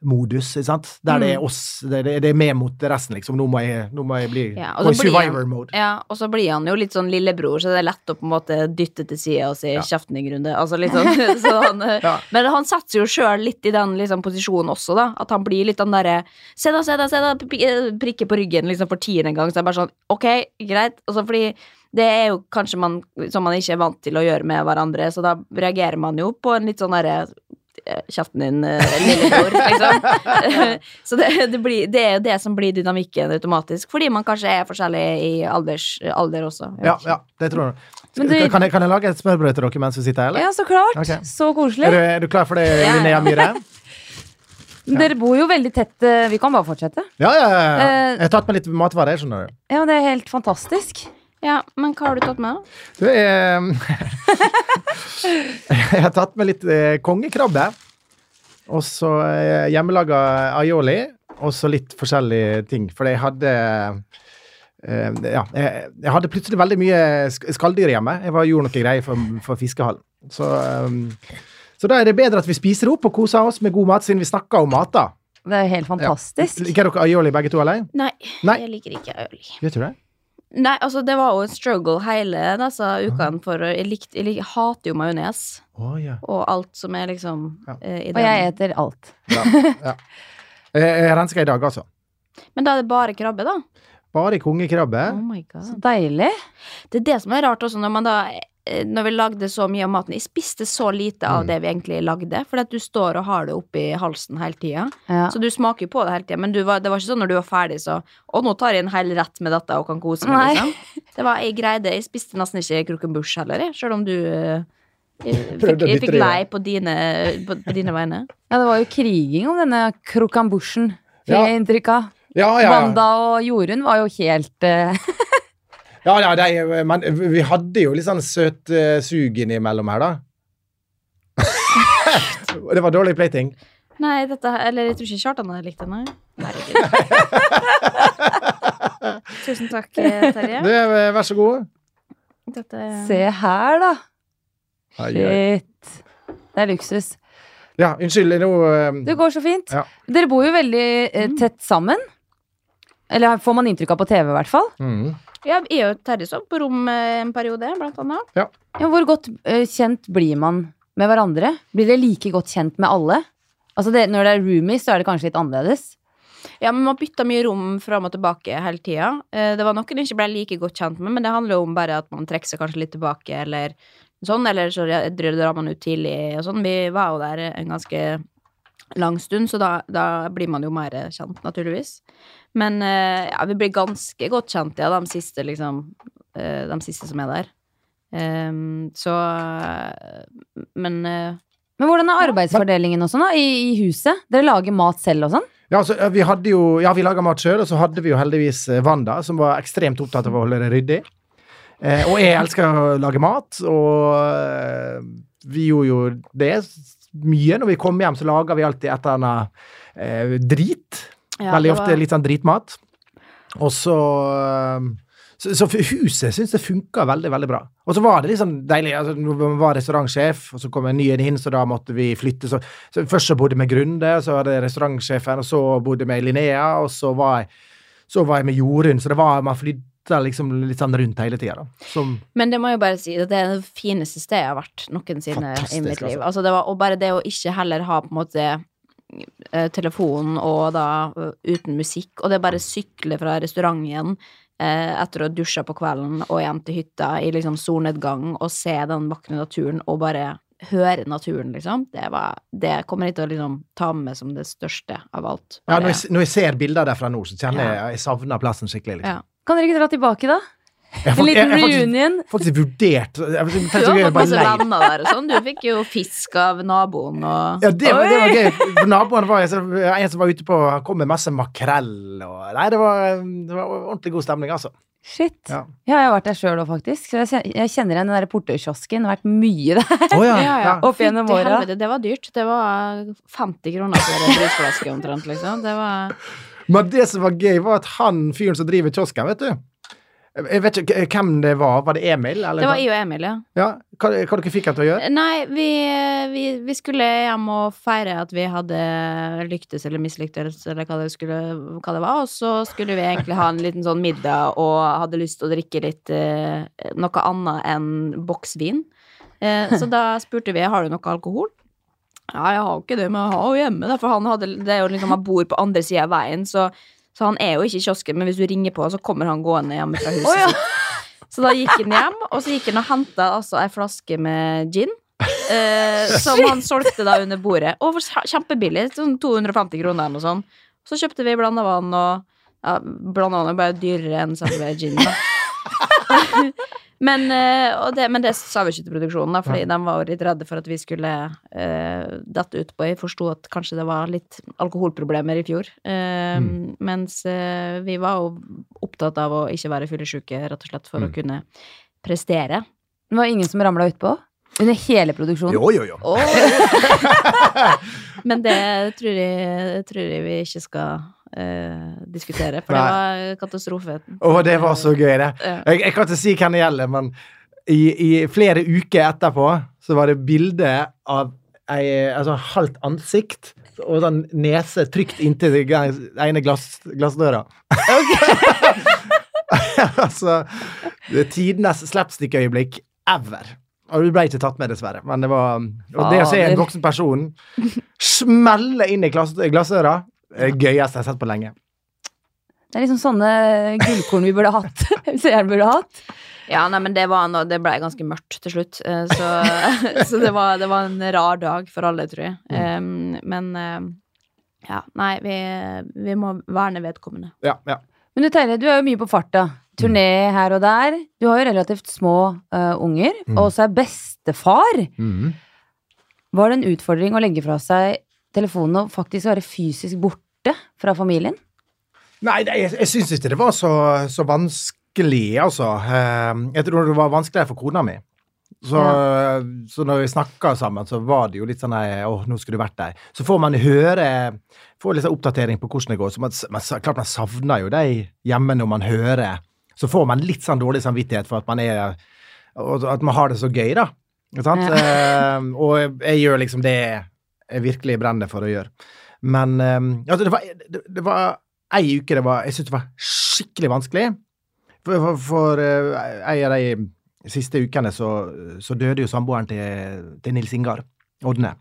Speaker 2: overlevelsesmodus, ikke sant? Der det er oss, det, det, det er med mot resten, liksom. Nå må jeg, nå må jeg bli
Speaker 3: Ja,
Speaker 2: i
Speaker 3: han-
Speaker 2: survivor mode.
Speaker 3: Ja, og så blir han jo litt sånn lillebror, så det er lett å på en måte dytte til sida og si
Speaker 2: Ja.
Speaker 3: 'kjeften i grunde'. Altså litt sånn, så han, eh,
Speaker 2: Ja.
Speaker 3: Men han setter jo sjøl litt i den liksom, posisjonen også, da. At han blir litt den derre 'se da, se da, se da', eh, på ryggen liksom for tiende gang. Så er bare sånn 'ok, greit'. Og fordi det er jo kanskje man som man ikke er vant til å gjøre med hverandre, så da reagerer man jo på en litt sånn derre Kjeften din, eh, lillebror, liksom. så det, det, blir, det er jo det som blir dynamikken automatisk, fordi man kanskje er forskjellig i alders, alder også.
Speaker 2: Ja, ja, det tror jeg.
Speaker 1: Men du-
Speaker 2: kan, jeg, kan jeg lage et smørbrød til dere mens vi sitter her, eller?
Speaker 1: Ja, så klart.
Speaker 2: Okay.
Speaker 1: Så
Speaker 2: Er,
Speaker 1: koselig.
Speaker 2: du, er du klar for det,
Speaker 3: Ja, ja.
Speaker 2: Linnea Myhre?
Speaker 1: Dere bor jo veldig tett. eh, Vi kan bare fortsette.
Speaker 2: Ja, ja, ja.
Speaker 1: Eh,
Speaker 2: Jeg har tatt med litt matvarer, skjønner du.
Speaker 1: Ja, det er helt fantastisk.
Speaker 3: Ja, men hva har du tatt med? da?
Speaker 2: du eh, jeg har tatt med litt eh, kongekrabbe. Og så eh, hjemmelaga aioli. Og så litt forskjellige ting. For jeg hadde eh, ja, jeg, jeg hadde plutselig veldig mye sk- skalldyr hjemme. Jeg var, gjorde noe greier for, for fiskehallen. Så, så da er det bedre at vi spiser opp og koser oss med god mat, siden vi snakker om mat, da.
Speaker 1: Det er helt fantastisk.
Speaker 2: Liker dere aioli begge to, eller?
Speaker 3: Nei,
Speaker 2: Nei.
Speaker 3: jeg liker ikke aioli.
Speaker 2: Vet du det?
Speaker 3: Nei, altså det var jo en struggle hele disse ukene for Jeg, likte, jeg, lik- hater jo majones
Speaker 2: Oh, yeah.
Speaker 3: og alt som er liksom
Speaker 2: Ja.
Speaker 3: eh, i
Speaker 1: Og jeg eter alt.
Speaker 2: ja, ja. Jeg, rensker i dag, altså.
Speaker 3: Men da er det bare krabbe, da?
Speaker 2: Bare kongekrabbe.
Speaker 3: Oh my
Speaker 1: Så deilig.
Speaker 3: Det er det som er rart også, når man da Når vi lagde så mye av maten Jeg spiste så lite av
Speaker 2: Mm.
Speaker 3: det vi egentlig lagde, fordi at du står og har det oppi halsen hele tida.
Speaker 1: Ja.
Speaker 3: Så du smaker jo på det hele tida, men du var, det var ikke sånn når du var ferdig, så Å, nå tar jeg en hel rett med dette og kan kose meg, liksom. Det var, jeg greide Jeg spiste nesten ikke krokenbush heller, jeg, sjøl om du eh, jeg fikk, jeg fikk lei på dine, på, på dine vegne.
Speaker 1: ja, det var jo kriging om denne krokambusjen. Fikk
Speaker 2: Ja.
Speaker 1: jeg inntrykk av.
Speaker 2: Ja, ja, ja.
Speaker 1: Wanda og Jorunn var jo helt eh,
Speaker 2: ja, ja de, men vi hadde jo litt sånn søt uh, sug innimellom her, da. det var dårlig plating.
Speaker 3: Nei, dette Eller jeg tror ikke Kjartan hadde likt det, nei. Tusen takk, eh, Terje.
Speaker 2: Du, eh, vær så god.
Speaker 3: Dette
Speaker 1: Se her, da. Shit. Det er luksus.
Speaker 2: Ja, unnskyld, nå eh,
Speaker 1: Det går så fint.
Speaker 2: Ja.
Speaker 1: Dere bor jo veldig eh, tett sammen. Eller får man inntrykk av på TV, i hvert fall.
Speaker 2: mm.
Speaker 3: Ja, jeg og Terje så på rom eh, en periode, blant annet.
Speaker 1: Ja, hvor godt uh, kjent blir man med hverandre? Blir dere like godt kjent med alle? Altså det, Når det er roomies, så er det kanskje litt annerledes.
Speaker 3: Ja, men man bytta mye rom fram og tilbake hele tida. Uh, Det var noen jeg ikke ble like godt kjent med, men det handler jo om bare at man trekker seg kanskje litt tilbake, eller sånn, eller så drar man ut tidlig og sånn. Vi var jo der en ganske lang stund, så da, da blir man jo mer kjent, naturligvis. Men eh, ja, vi blir ganske godt kjent, ja, de siste, liksom, eh, de siste som er der. Um, så eh, Men
Speaker 1: Men hvordan er arbeidsfordelingen og sånn da, i, i huset? Dere lager mat selv og sånn?
Speaker 2: Ja, altså, vi hadde jo Ja, vi laga mat sjøl, og så hadde vi jo heldigvis Wanda, som var ekstremt opptatt av å holde det ryddig. Eh, og jeg elsker å lage mat, og vi gjorde jo det mye. Når vi kom hjem, så laga vi alltid et eller annet eh, drit.
Speaker 3: Ja,
Speaker 2: Veldig ofte litt sånn dritmat. Og så eh, så, så huset syns det funka veldig veldig bra. Og så var det sånn deilig. altså Man var restaurantsjef, og så kom en ny en inn, så da måtte vi flytte. Så, så Først så bodde vi med Grunde, og så var det restaurantsjefen, og så bodde vi med Linnea, og så var jeg, så var jeg med Jorunn. Så det var, man flytta liksom litt sånn rundt hele tida. Som
Speaker 3: Men det må jeg bare si, det er det fineste stedet jeg har vært noensinne i mitt liv.
Speaker 2: altså.
Speaker 3: Altså det var, og bare det å ikke heller ha på en måte eh, telefon og da eh, uten musikk, og det bare sykle fra restauranten igjen etter å ha dusja på kvelden og hjem til hytta i liksom solnedgang og se den vakre naturen og bare høre naturen, liksom. Det, var, det kommer jeg til å liksom ta med som det største av alt.
Speaker 2: ja, når, jeg, når jeg ser bilder derfra nå, så kjenner
Speaker 3: Ja.
Speaker 2: jeg jeg savner plassen skikkelig. liksom.
Speaker 3: Ja.
Speaker 1: Kan dere ikke dra tilbake, da?
Speaker 2: Jeg
Speaker 1: En liten
Speaker 2: reunion. faktisk- faktisk vurdert jeg, jeg,
Speaker 3: Du har fått masse venner der og sånn. Du fikk jo fisk av naboen og
Speaker 2: Ja, det var, det var gøy. For Naboen var en, en som var ute på Han kom med masse makrell og Nei, det var, det var ordentlig god stemning, altså.
Speaker 1: Shit.
Speaker 2: Ja.
Speaker 1: Ja, jeg har vært der sjøl òg, faktisk. Så jeg kjenner igjen den der har vært mye der.
Speaker 2: Oh, ja.
Speaker 3: ja.
Speaker 1: Opp gjennom åra.
Speaker 3: det var dyrt. Det var 50 kroner for en brusflaske omtrent, liksom. Det var
Speaker 2: Men det som var gøy, var at han fyren som driver kiosken, vet du Jeg vet ikke hvem det var. Var det Emil? Eller
Speaker 3: Det var jeg og Emil, ja.
Speaker 2: Ja, hva, hva dere fikk dere til å gjøre?
Speaker 3: Nei, vi, vi, vi skulle hjem og feire at vi hadde lyktes eller mislyktes, eller hva det, skulle, hva det var. Og så skulle vi egentlig ha en liten sånn middag og hadde lyst til å drikke litt eh, noe annet enn boksvin. Eh, så da spurte vi har du noe alkohol. Ja, jeg har jo ikke det, men jeg har jo hjemme. For han, hadde, det er jo liksom, han bor på andre sida av veien, så, så han er jo ikke i kiosken. Men hvis du ringer på, så kommer han gående hjemme fra huset
Speaker 1: Oh, ja.
Speaker 3: Så da gikk han hjem, og så gikk han og henta altså, ei flaske med gin. Eh, som han solgte da under bordet. Og kjempebillig. Sånn 250 kroner eller noe sånt. Så kjøpte vi blanda vann, og ja, blanda vann er bare dyrere enn selve gin. Men, eh, og det, men det sa vi ikke til produksjonen, da, fordi de var litt redde for at vi skulle uh, dette utpå. Jeg forsto at kanskje det var litt alkoholproblemer i fjor. Eh, Mens uh, vi var jo opptatt av å ikke være fyllesyke, rett og slett, for å
Speaker 2: Mm.
Speaker 3: kunne prestere.
Speaker 1: Det var ingen som ramla utpå? Under hele produksjonen?
Speaker 2: Jo, jo, jo.
Speaker 3: Men det tror jeg, tror jeg vi ikke skal eh, diskutere, for
Speaker 2: Nei.
Speaker 3: det var katastrofe.
Speaker 2: Å, det var så gøy, det.
Speaker 3: Ja.
Speaker 2: Jeg, jeg kan ikke si hvem det gjelder, men i, i flere uker etterpå så var det bilde av ei, altså halvt ansikt og sånn nese trygt inntil den ene glass, glassdøra. altså er Tidenes slapstick-øyeblikk ever. Og du ble ikke tatt med, dessverre. Men det var Og det å se en voksen person smelle inn i glass, glassdøra, det gøyeste jeg har sett på lenge.
Speaker 1: Det er liksom sånne gullkorn vi burde hatt. Seeren burde hatt.
Speaker 3: Ja, nei, men det, var no, det ble ganske mørkt til slutt. eh, Så, så det, var, det var en rar dag for alle, tror jeg. Um, men um, ja, nei, vi, vi må verne vedkommende.
Speaker 2: Ja, ja.
Speaker 1: Men du Terje, du er jo mye på farta. Turné her og der. Du har jo relativt små uh, unger,
Speaker 2: Mm.
Speaker 1: og også er bestefar.
Speaker 2: Mm.
Speaker 1: Var det en utfordring å legge fra seg telefonen og faktisk være fysisk borte fra familien?
Speaker 2: Nei, jeg, jeg syns ikke det var så, så vanskelig, altså. Eh, Jeg tror det var vanskeligere for kona mi. Så, så når vi snakka sammen, så var det jo litt sånn nei, Å, nå skulle du vært der. Så får man høre Får litt sånn oppdatering på hvordan det går. Så man, man, klart man savner jo de hjemme når man hører. Så får man litt sånn dårlig samvittighet for at man er At man har det så gøy, da. Ikke sant? Eh, og jeg gjør liksom det jeg virkelig brenner for å gjøre. Men eh, altså, det var, det, det var ei uke det var Jeg syntes det var skikkelig vanskelig. For, for, for eh, ei av de siste ukene så, så døde jo samboeren til, til Nils Ingar, Ådne.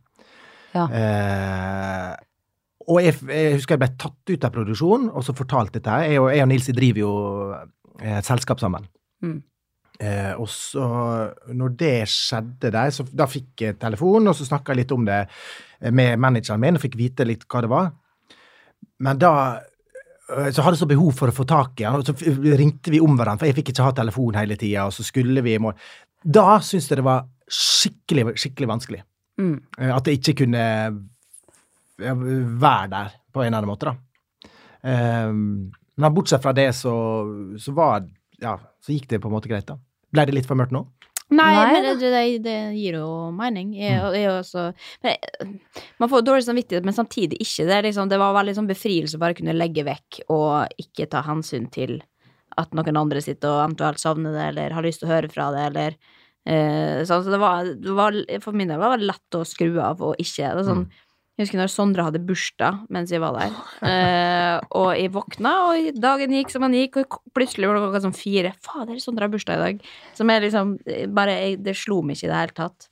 Speaker 1: Ja.
Speaker 2: Eh, og jeg, jeg husker jeg ble tatt ut av produksjonen og så fortalt dette. Jeg og, jeg og Nils driver jo eh, et selskap sammen.
Speaker 1: Mm.
Speaker 2: Eh, og så, når det skjedde der, så da fikk jeg telefon, og så snakka jeg litt om det med manageren min, og fikk vite litt hva det var. Men da øh, så hadde jeg så behov for å få tak i han, og så ringte vi om hverandre, for jeg fikk ikke ha telefon hele tida, og så skulle vi i mål. Da syntes jeg det var skikkelig, skikkelig vanskelig.
Speaker 1: Mm.
Speaker 2: Eh, At jeg ikke kunne være der på en eller annen måte, da. Eh, men bortsett fra det, så, så var Ja, så gikk det på en måte greit, da. Ble det litt for mørkt nå?
Speaker 3: Nei,
Speaker 1: Nei
Speaker 3: men det, det, det gir jo mening. Jeg, jeg er også, men, jeg- man får dårlig samvittighet, men samtidig ikke. Det, liksom, det var veldig sånn befrielse å bare kunne legge vekk og ikke ta hensyn til at noen andre sitter og eventuelt savner det, eller har lyst til å høre fra det, eller eh, sånn. Så det var, det var For min del var det lett å skru av og ikke. Det er sånn, Jeg husker når Sondre hadde bursdag mens jeg var der, eh, og jeg våkna, og dagen gikk som den gikk, og plutselig var det klokka sånn fire. Fader, Sondre har bursdag i dag. Som er liksom bare jeg, Det slo meg ikke i det hele tatt.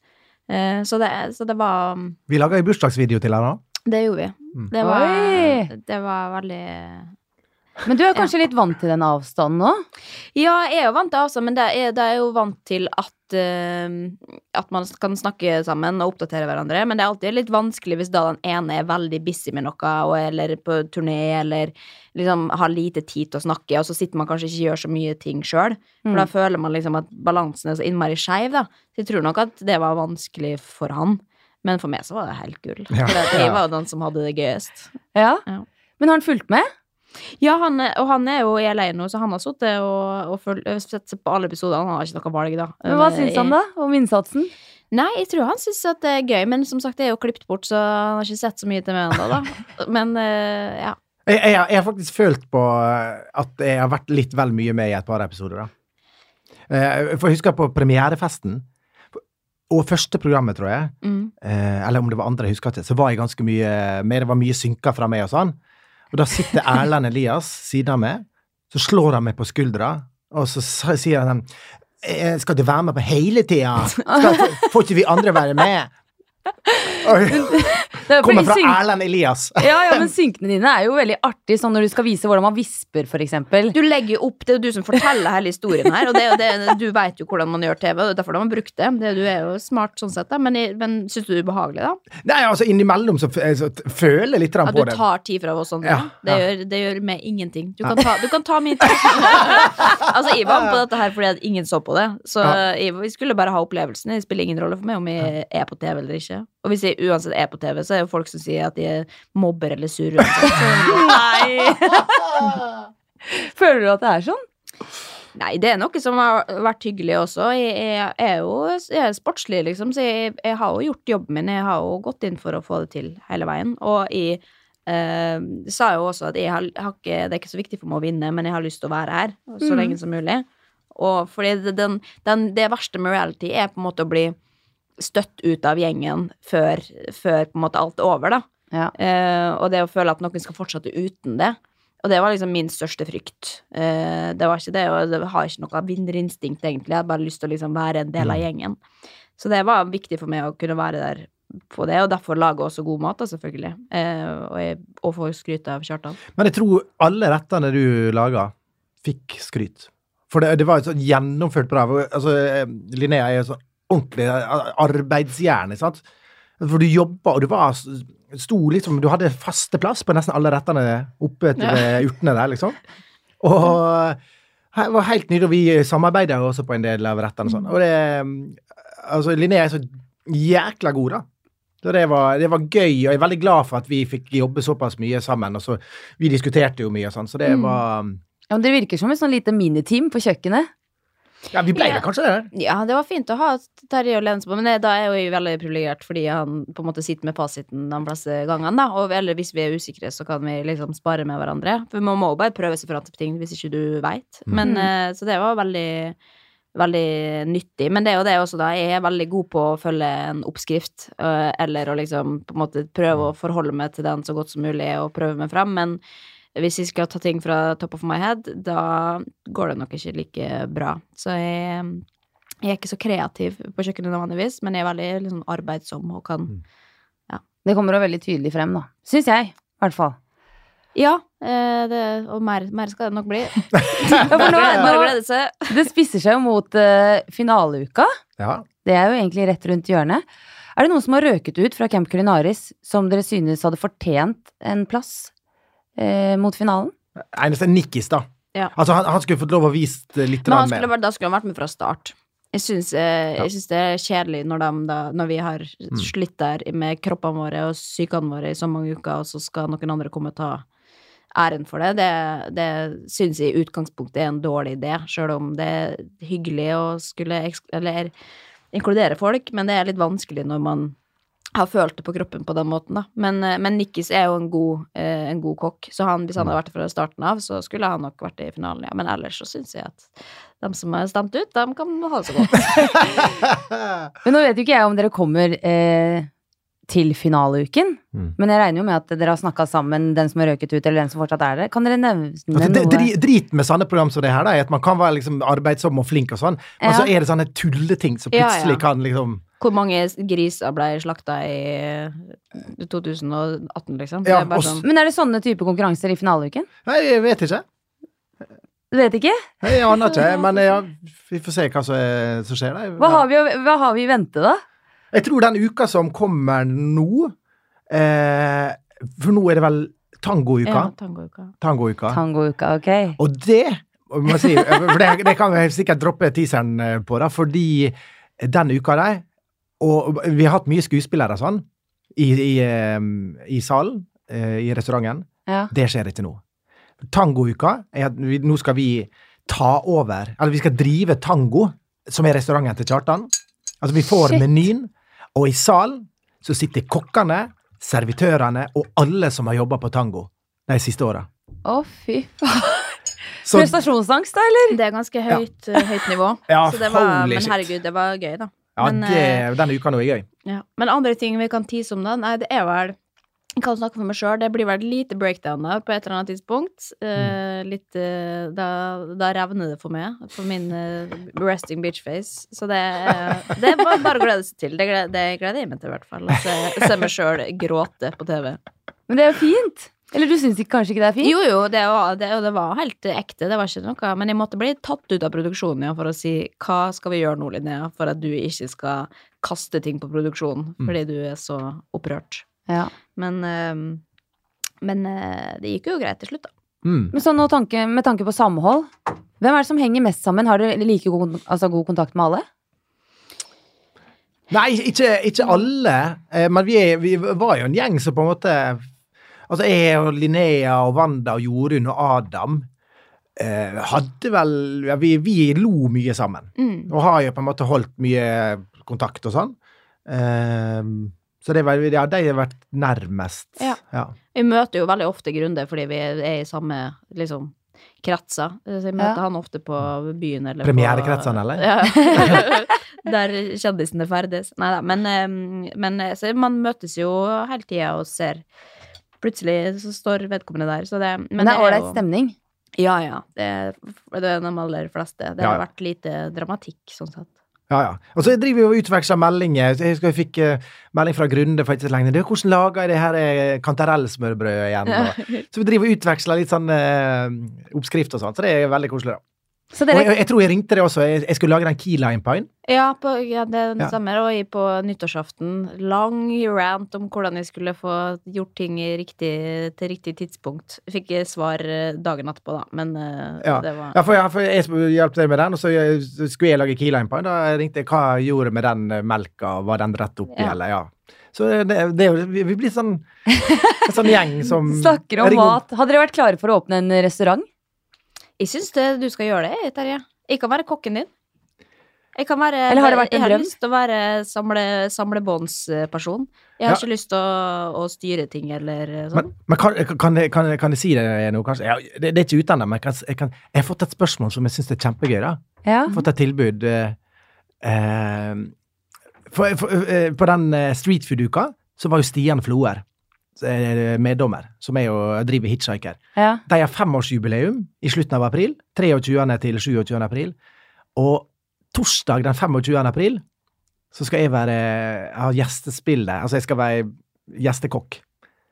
Speaker 3: Eh, så, det, så det var
Speaker 2: Vi laga en bursdagsvideo til da.
Speaker 3: Det gjorde vi.
Speaker 2: Mm.
Speaker 3: Det var, det var veldig
Speaker 1: Men du er kanskje litt vant til den avstanden nå?
Speaker 3: Ja, jeg er jo vant til avstand, men det er, det er jo vant til at, eh, at man kan snakke sammen og oppdatere hverandre. Men det er alltid litt vanskelig hvis da den ene er veldig busy med noe, og, eller på turné, eller liksom har lite tid til å snakke, og så sitter man kanskje ikke gjør så mye ting sjøl. For
Speaker 1: Mm.
Speaker 3: da føler man liksom at balansen er så innmari skeiv, da. Så jeg tror nok at det var vanskelig for han. Men for meg så var det helt gull.
Speaker 2: Ja.
Speaker 3: For jeg var jo den som hadde det gøyest.
Speaker 1: Ja.
Speaker 3: Ja.
Speaker 1: Men har han fulgt med?
Speaker 3: Ja, han, og han er jo i LA nå, så han har sittet og, og føl- sett på alle episodene. Han har ikke noe valg, da.
Speaker 1: Men hva syns han da om innsatsen?
Speaker 3: Nei, jeg tror han syns det er gøy, men som sagt, det er jo klippet bort, så han har ikke sett så mye til meg ennå, da. Men eh, ja.
Speaker 2: Jeg, jeg, har- jeg har faktisk følt på eh, at jeg har vært litt vel mye med i et par episoder, da. Eh, For jeg husker på premierefesten, og første programmet, tror jeg,
Speaker 3: Mm.
Speaker 2: eh, eller om det var andre, jeg husker ikke, så var jeg ganske mye med. Det var mye synka fra meg og sånn. Og da sitter Erlend Elias siden av meg, så slår han meg på skuldra, og så sier han «Eh, Skal du være med på hele tida? Får ikke vi andre være med?
Speaker 1: Er
Speaker 2: kommer fra Erlend Elias.
Speaker 1: Ja, ja, men synkene dine er jo veldig artig, sånn når du skal vise hvordan man visper, eksempel.
Speaker 3: Du legger jo opp, det er jo du som forteller hele historien her, og det, det, du vet jo hvordan man gjør TV, og det er derfor de har brukt det. det du er jo smart sånn sett, da, men, jeg- men syns du det er ubehagelig, da?
Speaker 2: Nei, altså innimellom så, så føler jeg litt grann
Speaker 3: At
Speaker 2: på
Speaker 3: du tar tid fra oss sånn?
Speaker 2: Ja,
Speaker 3: det. Gjør, det gjør meg ingenting. Du kan ta, du kan ta min tid. altså, jeg var med på dette her fordi at ingen så på det, så
Speaker 2: Ja.
Speaker 3: jeg, vi skulle bare ha opplevelsen. Det spiller ingen rolle for meg om jeg er på TV eller ikke. Og hvis jeg uansett er på TV, så er jo folk som sier at de mobber eller surrer. Nei!
Speaker 1: Føler du at det er sånn?
Speaker 3: Nei, det er noe som har vært hyggelig også. Jeg, er jo jeg er sportslig, liksom, så jeg, jeg har jo gjort jobben min. Jeg har jo gått inn for å få det til hele veien. Og jeg eh, sa jo også at har, har ikke, det er ikke så viktig for meg å vinne, men jeg har lyst til å være her så
Speaker 1: Mhm.
Speaker 3: lenge som mulig. Og fordi den, den, det verste med reality er på en måte å bli støtt ut av gjengen før, før på en måte alt er over, da.
Speaker 1: Ja.
Speaker 3: Eh, og det å føle at noen skal fortsette uten det. Og det var liksom min største frykt. Eh, det var ikke det, og jeg har ikke noe vinnerinstinkt, egentlig. Jeg hadde bare lyst til å liksom være en del av gjengen. Så det var viktig for meg å kunne være der på det, og derfor lage også god mat, da, selvfølgelig. Eh, og, jeg, og få skryt av Kjartan.
Speaker 2: Men jeg tror alle rettene du laga, fikk skryt. For det, det var jo sånn gjennomført bra. Altså, Linnea er jo sånn ordentlig arbeidshjerne. sant? For du jobba, og du var sto liksom Du hadde faste plass på nesten alle rettene oppe til
Speaker 3: Ja.
Speaker 2: urtene der, liksom. Og det var helt nydelig. Vi samarbeida også på en del av rettene og sånn. Og det Altså, Linnea er så jækla god, da. Så det var, det var gøy, og jeg er veldig glad for at vi fikk jobbe såpass mye sammen. Og så, vi diskuterte jo mye og sånn, så det
Speaker 1: Mm.
Speaker 2: var
Speaker 1: Ja, men Dere virker som et sånn lite miniteam på kjøkkenet.
Speaker 2: Ja, vi ble
Speaker 3: Ja.
Speaker 2: kanskje det.
Speaker 3: Ja, det var fint å ha Terje å lene seg på, men det, da er jeg jo veldig privilegert fordi han på en måte sitter med fasiten de fleste gangene, da. Og eller hvis vi er usikre, så kan vi liksom spare med hverandre. For man må jo bare prøve seg fram til ting hvis ikke du veit.
Speaker 1: Mm.
Speaker 3: eh, Så det var veldig Veldig nyttig. Men det er jo det også, da. Jeg er veldig god på å følge en oppskrift. øh, Eller å liksom på en måte prøve å forholde meg til den så godt som mulig og prøve meg fram. Men hvis jeg skal ta ting fra top of my head, da går det nok ikke like bra. Så jeg jeg er ikke så kreativ på kjøkkenet vanligvis, men jeg er veldig liksom, arbeidsom og kan
Speaker 1: Det kommer jo veldig tydelig frem, da. Syns jeg, i hvert fall.
Speaker 3: Ja, eh, det, og mer, mer skal det nok bli.
Speaker 1: Ja, for nå, nå, det spisser seg jo mot uh, finaleuka.
Speaker 2: Ja.
Speaker 1: Det er jo egentlig rett rundt hjørnet. Er det noen som har røket ut fra Camp Culinaris som dere synes hadde fortjent en plass eh, mot finalen?
Speaker 2: Eneste Nikkis, da.
Speaker 3: Ja.
Speaker 2: Altså, han, han skulle fått lov å vise litt
Speaker 3: Men skulle, vært- da skulle han vært med fra start. Jeg syns, eh, jeg syns det er kjedelig når, de, da, når vi har slitt der med kroppene våre og sykene våre i så mange uker, og så skal noen andre komme og ta æren for det. Det, det syns jeg i utgangspunktet er en dårlig idé, sjøl om det er hyggelig å skulle eller, inkludere folk, men det er litt vanskelig når man har følt det på kroppen på den måten, da. Men, eh, men Nikkis er jo en god, eh, en god kokk, så han, hvis han hadde vært det fra starten av, så skulle han nok vært det i finalen, ja. Men ellers så syns jeg at de som er stemt ut, de kan ha det så godt.
Speaker 1: Men nå vet jo ikke jeg om dere kommer eh, til finaleuken.
Speaker 2: Mm.
Speaker 1: Men jeg regner jo med at dere har snakka sammen, den som har røket ut, eller den som fortsatt er der. Kan dere nevne
Speaker 2: Altså, det,
Speaker 1: noe?
Speaker 2: dri, drit med sånne program som det her, da, at man kan være liksom arbeidsom og flink og sånn, men
Speaker 1: Ja.
Speaker 2: så er det sånne tulleting som plutselig
Speaker 3: ja.
Speaker 2: kan liksom
Speaker 3: Hvor mange griser ble slakta i eh, 2018, liksom?
Speaker 2: Ja,
Speaker 3: er sånn
Speaker 1: Men er det sånne type konkurranser i finaleuken?
Speaker 2: Nei, jeg vet ikke.
Speaker 1: Du vet ikke?
Speaker 2: Jeg aner ikke, men ja, vi får se hva som, er, skjer. Da.
Speaker 1: Hva har, vi, hva har vi i vente, da?
Speaker 2: Jeg tror den uka som kommer nå eh, For nå er det vel tangouka?
Speaker 3: Ja, tangouka.
Speaker 2: Tangouka.
Speaker 1: Tangouka, ok.
Speaker 2: Og det må jeg si, for det, det kan vi sikkert droppe teaseren eh, på, da, fordi den uka der Og vi har hatt mye skuespillere sånn i, i, eh, i salen, eh, i restauranten.
Speaker 1: Ja.
Speaker 2: Det skjer ikke nå. Tangouka er at vi, nå skal vi ta over Eller vi skal drive tango, som er restauranten til Kjartan. Altså, vi får
Speaker 1: Shit.
Speaker 2: menyen, og i salen så sitter kokkene, servitørene og alle som har jobba på tango de siste åra.
Speaker 1: Å, fy faen. Prestasjonsangst, da, eller?
Speaker 3: Det er ganske høyt, ja. høyt nivå.
Speaker 2: Ja,
Speaker 3: så det var,
Speaker 2: holy
Speaker 3: men
Speaker 2: shit.
Speaker 3: herregud, det var gøy, da.
Speaker 2: ja,
Speaker 3: men,
Speaker 2: det,
Speaker 3: eh,
Speaker 2: denne uka nå er gøy.
Speaker 3: Ja. Men andre ting vi kan tise om, da? Nei, det er vel Jeg kan snakke for meg sjøl. Det blir vel lite breakdown der på et eller annet tidspunkt. Eh, litt eh, da, da revner det for meg. For min eh, resting bitch face. Så det, er- det er bare, bare å glede seg til. Det gleder, det gleder jeg meg til, i hvert fall. Å se, se meg sjøl gråte på TV.
Speaker 1: Men det er jo fint. Eller du syns kanskje ikke det er fint?
Speaker 3: Jo, jo, det var, det, det var helt ekte. Det var ikke noe Men jeg måtte bli tatt ut av produksjonen ja, for å si hva skal vi gjøre nå, Linnea, for at du ikke skal kaste ting på produksjonen
Speaker 2: Mm.
Speaker 3: fordi du er så opprørt.
Speaker 1: Ja.
Speaker 3: Men, ehm, men eh, det gikk jo greit til slutt, da.
Speaker 2: Mm.
Speaker 1: Men sånn nå tanke, med tanke på samhold, hvem er det som henger mest sammen? Har dere like god, altså god kontakt med alle?
Speaker 2: Nei, ikke, ikke alle, eh, men vi, er, vi var jo en gjeng som på en måte Altså, jeg og Linnea og Wanda og Jorunn og Adam eh, hadde vel ja, vi, vi lo mye sammen.
Speaker 3: Mm.
Speaker 2: Og har jo på en måte holdt mye kontakt og sånn. Eh, så det var, ja, de har vært nærmest.
Speaker 3: Ja.
Speaker 2: ja.
Speaker 3: Vi møter jo veldig ofte Grunde fordi vi er i samme liksom kretser. Så jeg møter
Speaker 1: Ja.
Speaker 3: han ofte på byen eller
Speaker 2: Premierekretsene, eller?
Speaker 3: Ja. Der kjendisene ferdes. Nei da, men, men så man møtes jo hele tida og ser Plutselig så står vedkommende der, så det
Speaker 1: Men, det er ålreit stemning.
Speaker 3: Ja, ja. Det, det er de aller fleste. Det
Speaker 2: Ja,
Speaker 3: har vært lite dramatikk, sånn sett.
Speaker 2: Ja, ja. Og så driver vi og utveksler meldinger. Jeg husker jeg fikk uh, melding fra Grunde for ikke så lenge. siden. hvordan lager jeg det her eh, kantarellsmørbrødet igjen? Og, så vi driver og utveksler litt sånn uh, oppskrift og sånn, så det er veldig koselig, da.
Speaker 1: Dere,
Speaker 2: jeg, jeg tror jeg ringte deg også. Jeg, jeg skulle lage den key lime pine.
Speaker 3: Ja, på, ja det
Speaker 2: Ja.
Speaker 3: samme. Og i- på nyttårsaften, lang rant om hvordan jeg skulle få gjort ting i riktig, til riktig tidspunkt. Fikk jeg svar eh, dagen etterpå, da, men eh,
Speaker 2: Ja.
Speaker 3: det var
Speaker 2: Ja, for jeg, for jeg hjalp deg med den, og så skulle jeg lage key lime pine. Da ringte jeg hva jeg gjorde med den eh, melka, var den rett oppi,
Speaker 3: Ja.
Speaker 2: eller ja. Så det, det, er vi, blir sånn en sånn gjeng som
Speaker 1: snakker om mat. Hadde dere vært klare for å åpne en restaurant?
Speaker 3: Jeg syns du skal gjøre det, Terje. Jeg kan være kokken din. Jeg kan være
Speaker 1: Eller har det vært en
Speaker 3: Jeg har lyst til å være samle, samlebåndsperson. Jeg har
Speaker 2: Ja.
Speaker 3: ikke lyst til å, å styre ting eller sånn.
Speaker 2: Men, men kan, kan, jeg, kan, jeg- kan jeg si det nå, kanskje? Ja, det, det er ikke ute ennå, men jeg, kan, jeg, kan, jeg har fått et spørsmål som jeg syns er kjempegøy. da.
Speaker 1: Ja.
Speaker 2: Fått et tilbud eh, eh, for, for, eh, På den eh, streetfood-uka så var jo Stian Floer meddommer, som er jo driver Hitchhiker.
Speaker 1: ja.
Speaker 2: De har femårsjubileum i slutten av april. 23. til 27. april. Og torsdag den 25. april så skal jeg være ha gjestespill der. Altså, jeg skal være gjestekokk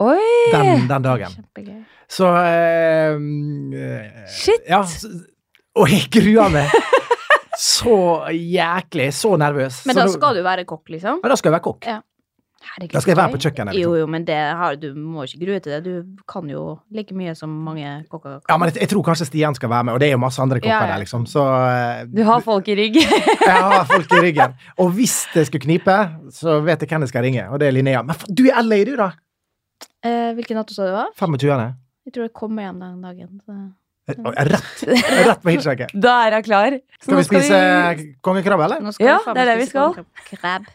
Speaker 1: Oi!
Speaker 2: den, den dagen.
Speaker 3: Kjempegøy.
Speaker 2: Så eh, eh,
Speaker 1: Shit!
Speaker 2: Ja. Og jeg gruer meg så jæklig. Så nervøs.
Speaker 3: Men da skal du være kokk, liksom?
Speaker 2: Ja, da skal jeg være kokk.
Speaker 3: Ja. Herregud,
Speaker 2: Da skal jeg være på kjøkkenet.
Speaker 3: Jo,
Speaker 2: Liksom.
Speaker 3: jo, men det har, du må ikke grue til det. Du kan jo like mye som mange kokker kan.
Speaker 2: Ja, men jeg, jeg tror kanskje Stian skal være med, og det er jo masse andre kokker
Speaker 3: Ja, ja.
Speaker 2: der, liksom. Så eh,
Speaker 1: Du har folk i ryggen.
Speaker 2: jeg har folk i ryggen. Og hvis det skulle knipe, så vet jeg hvem jeg skal ringe, og det er Linnea. Men du er LA, du, da!
Speaker 3: Eh, hvilken dato sa du var?
Speaker 2: 25.
Speaker 3: Jeg tror jeg kommer hjem den dagen. Så.
Speaker 2: Rett, rett på hitchhiker.
Speaker 1: Da er hun klar.
Speaker 2: Skal vi spise kongekrabbe, eller?
Speaker 3: Nå skal
Speaker 1: Ja,
Speaker 3: vi
Speaker 1: det er det vi skal.
Speaker 3: Krab.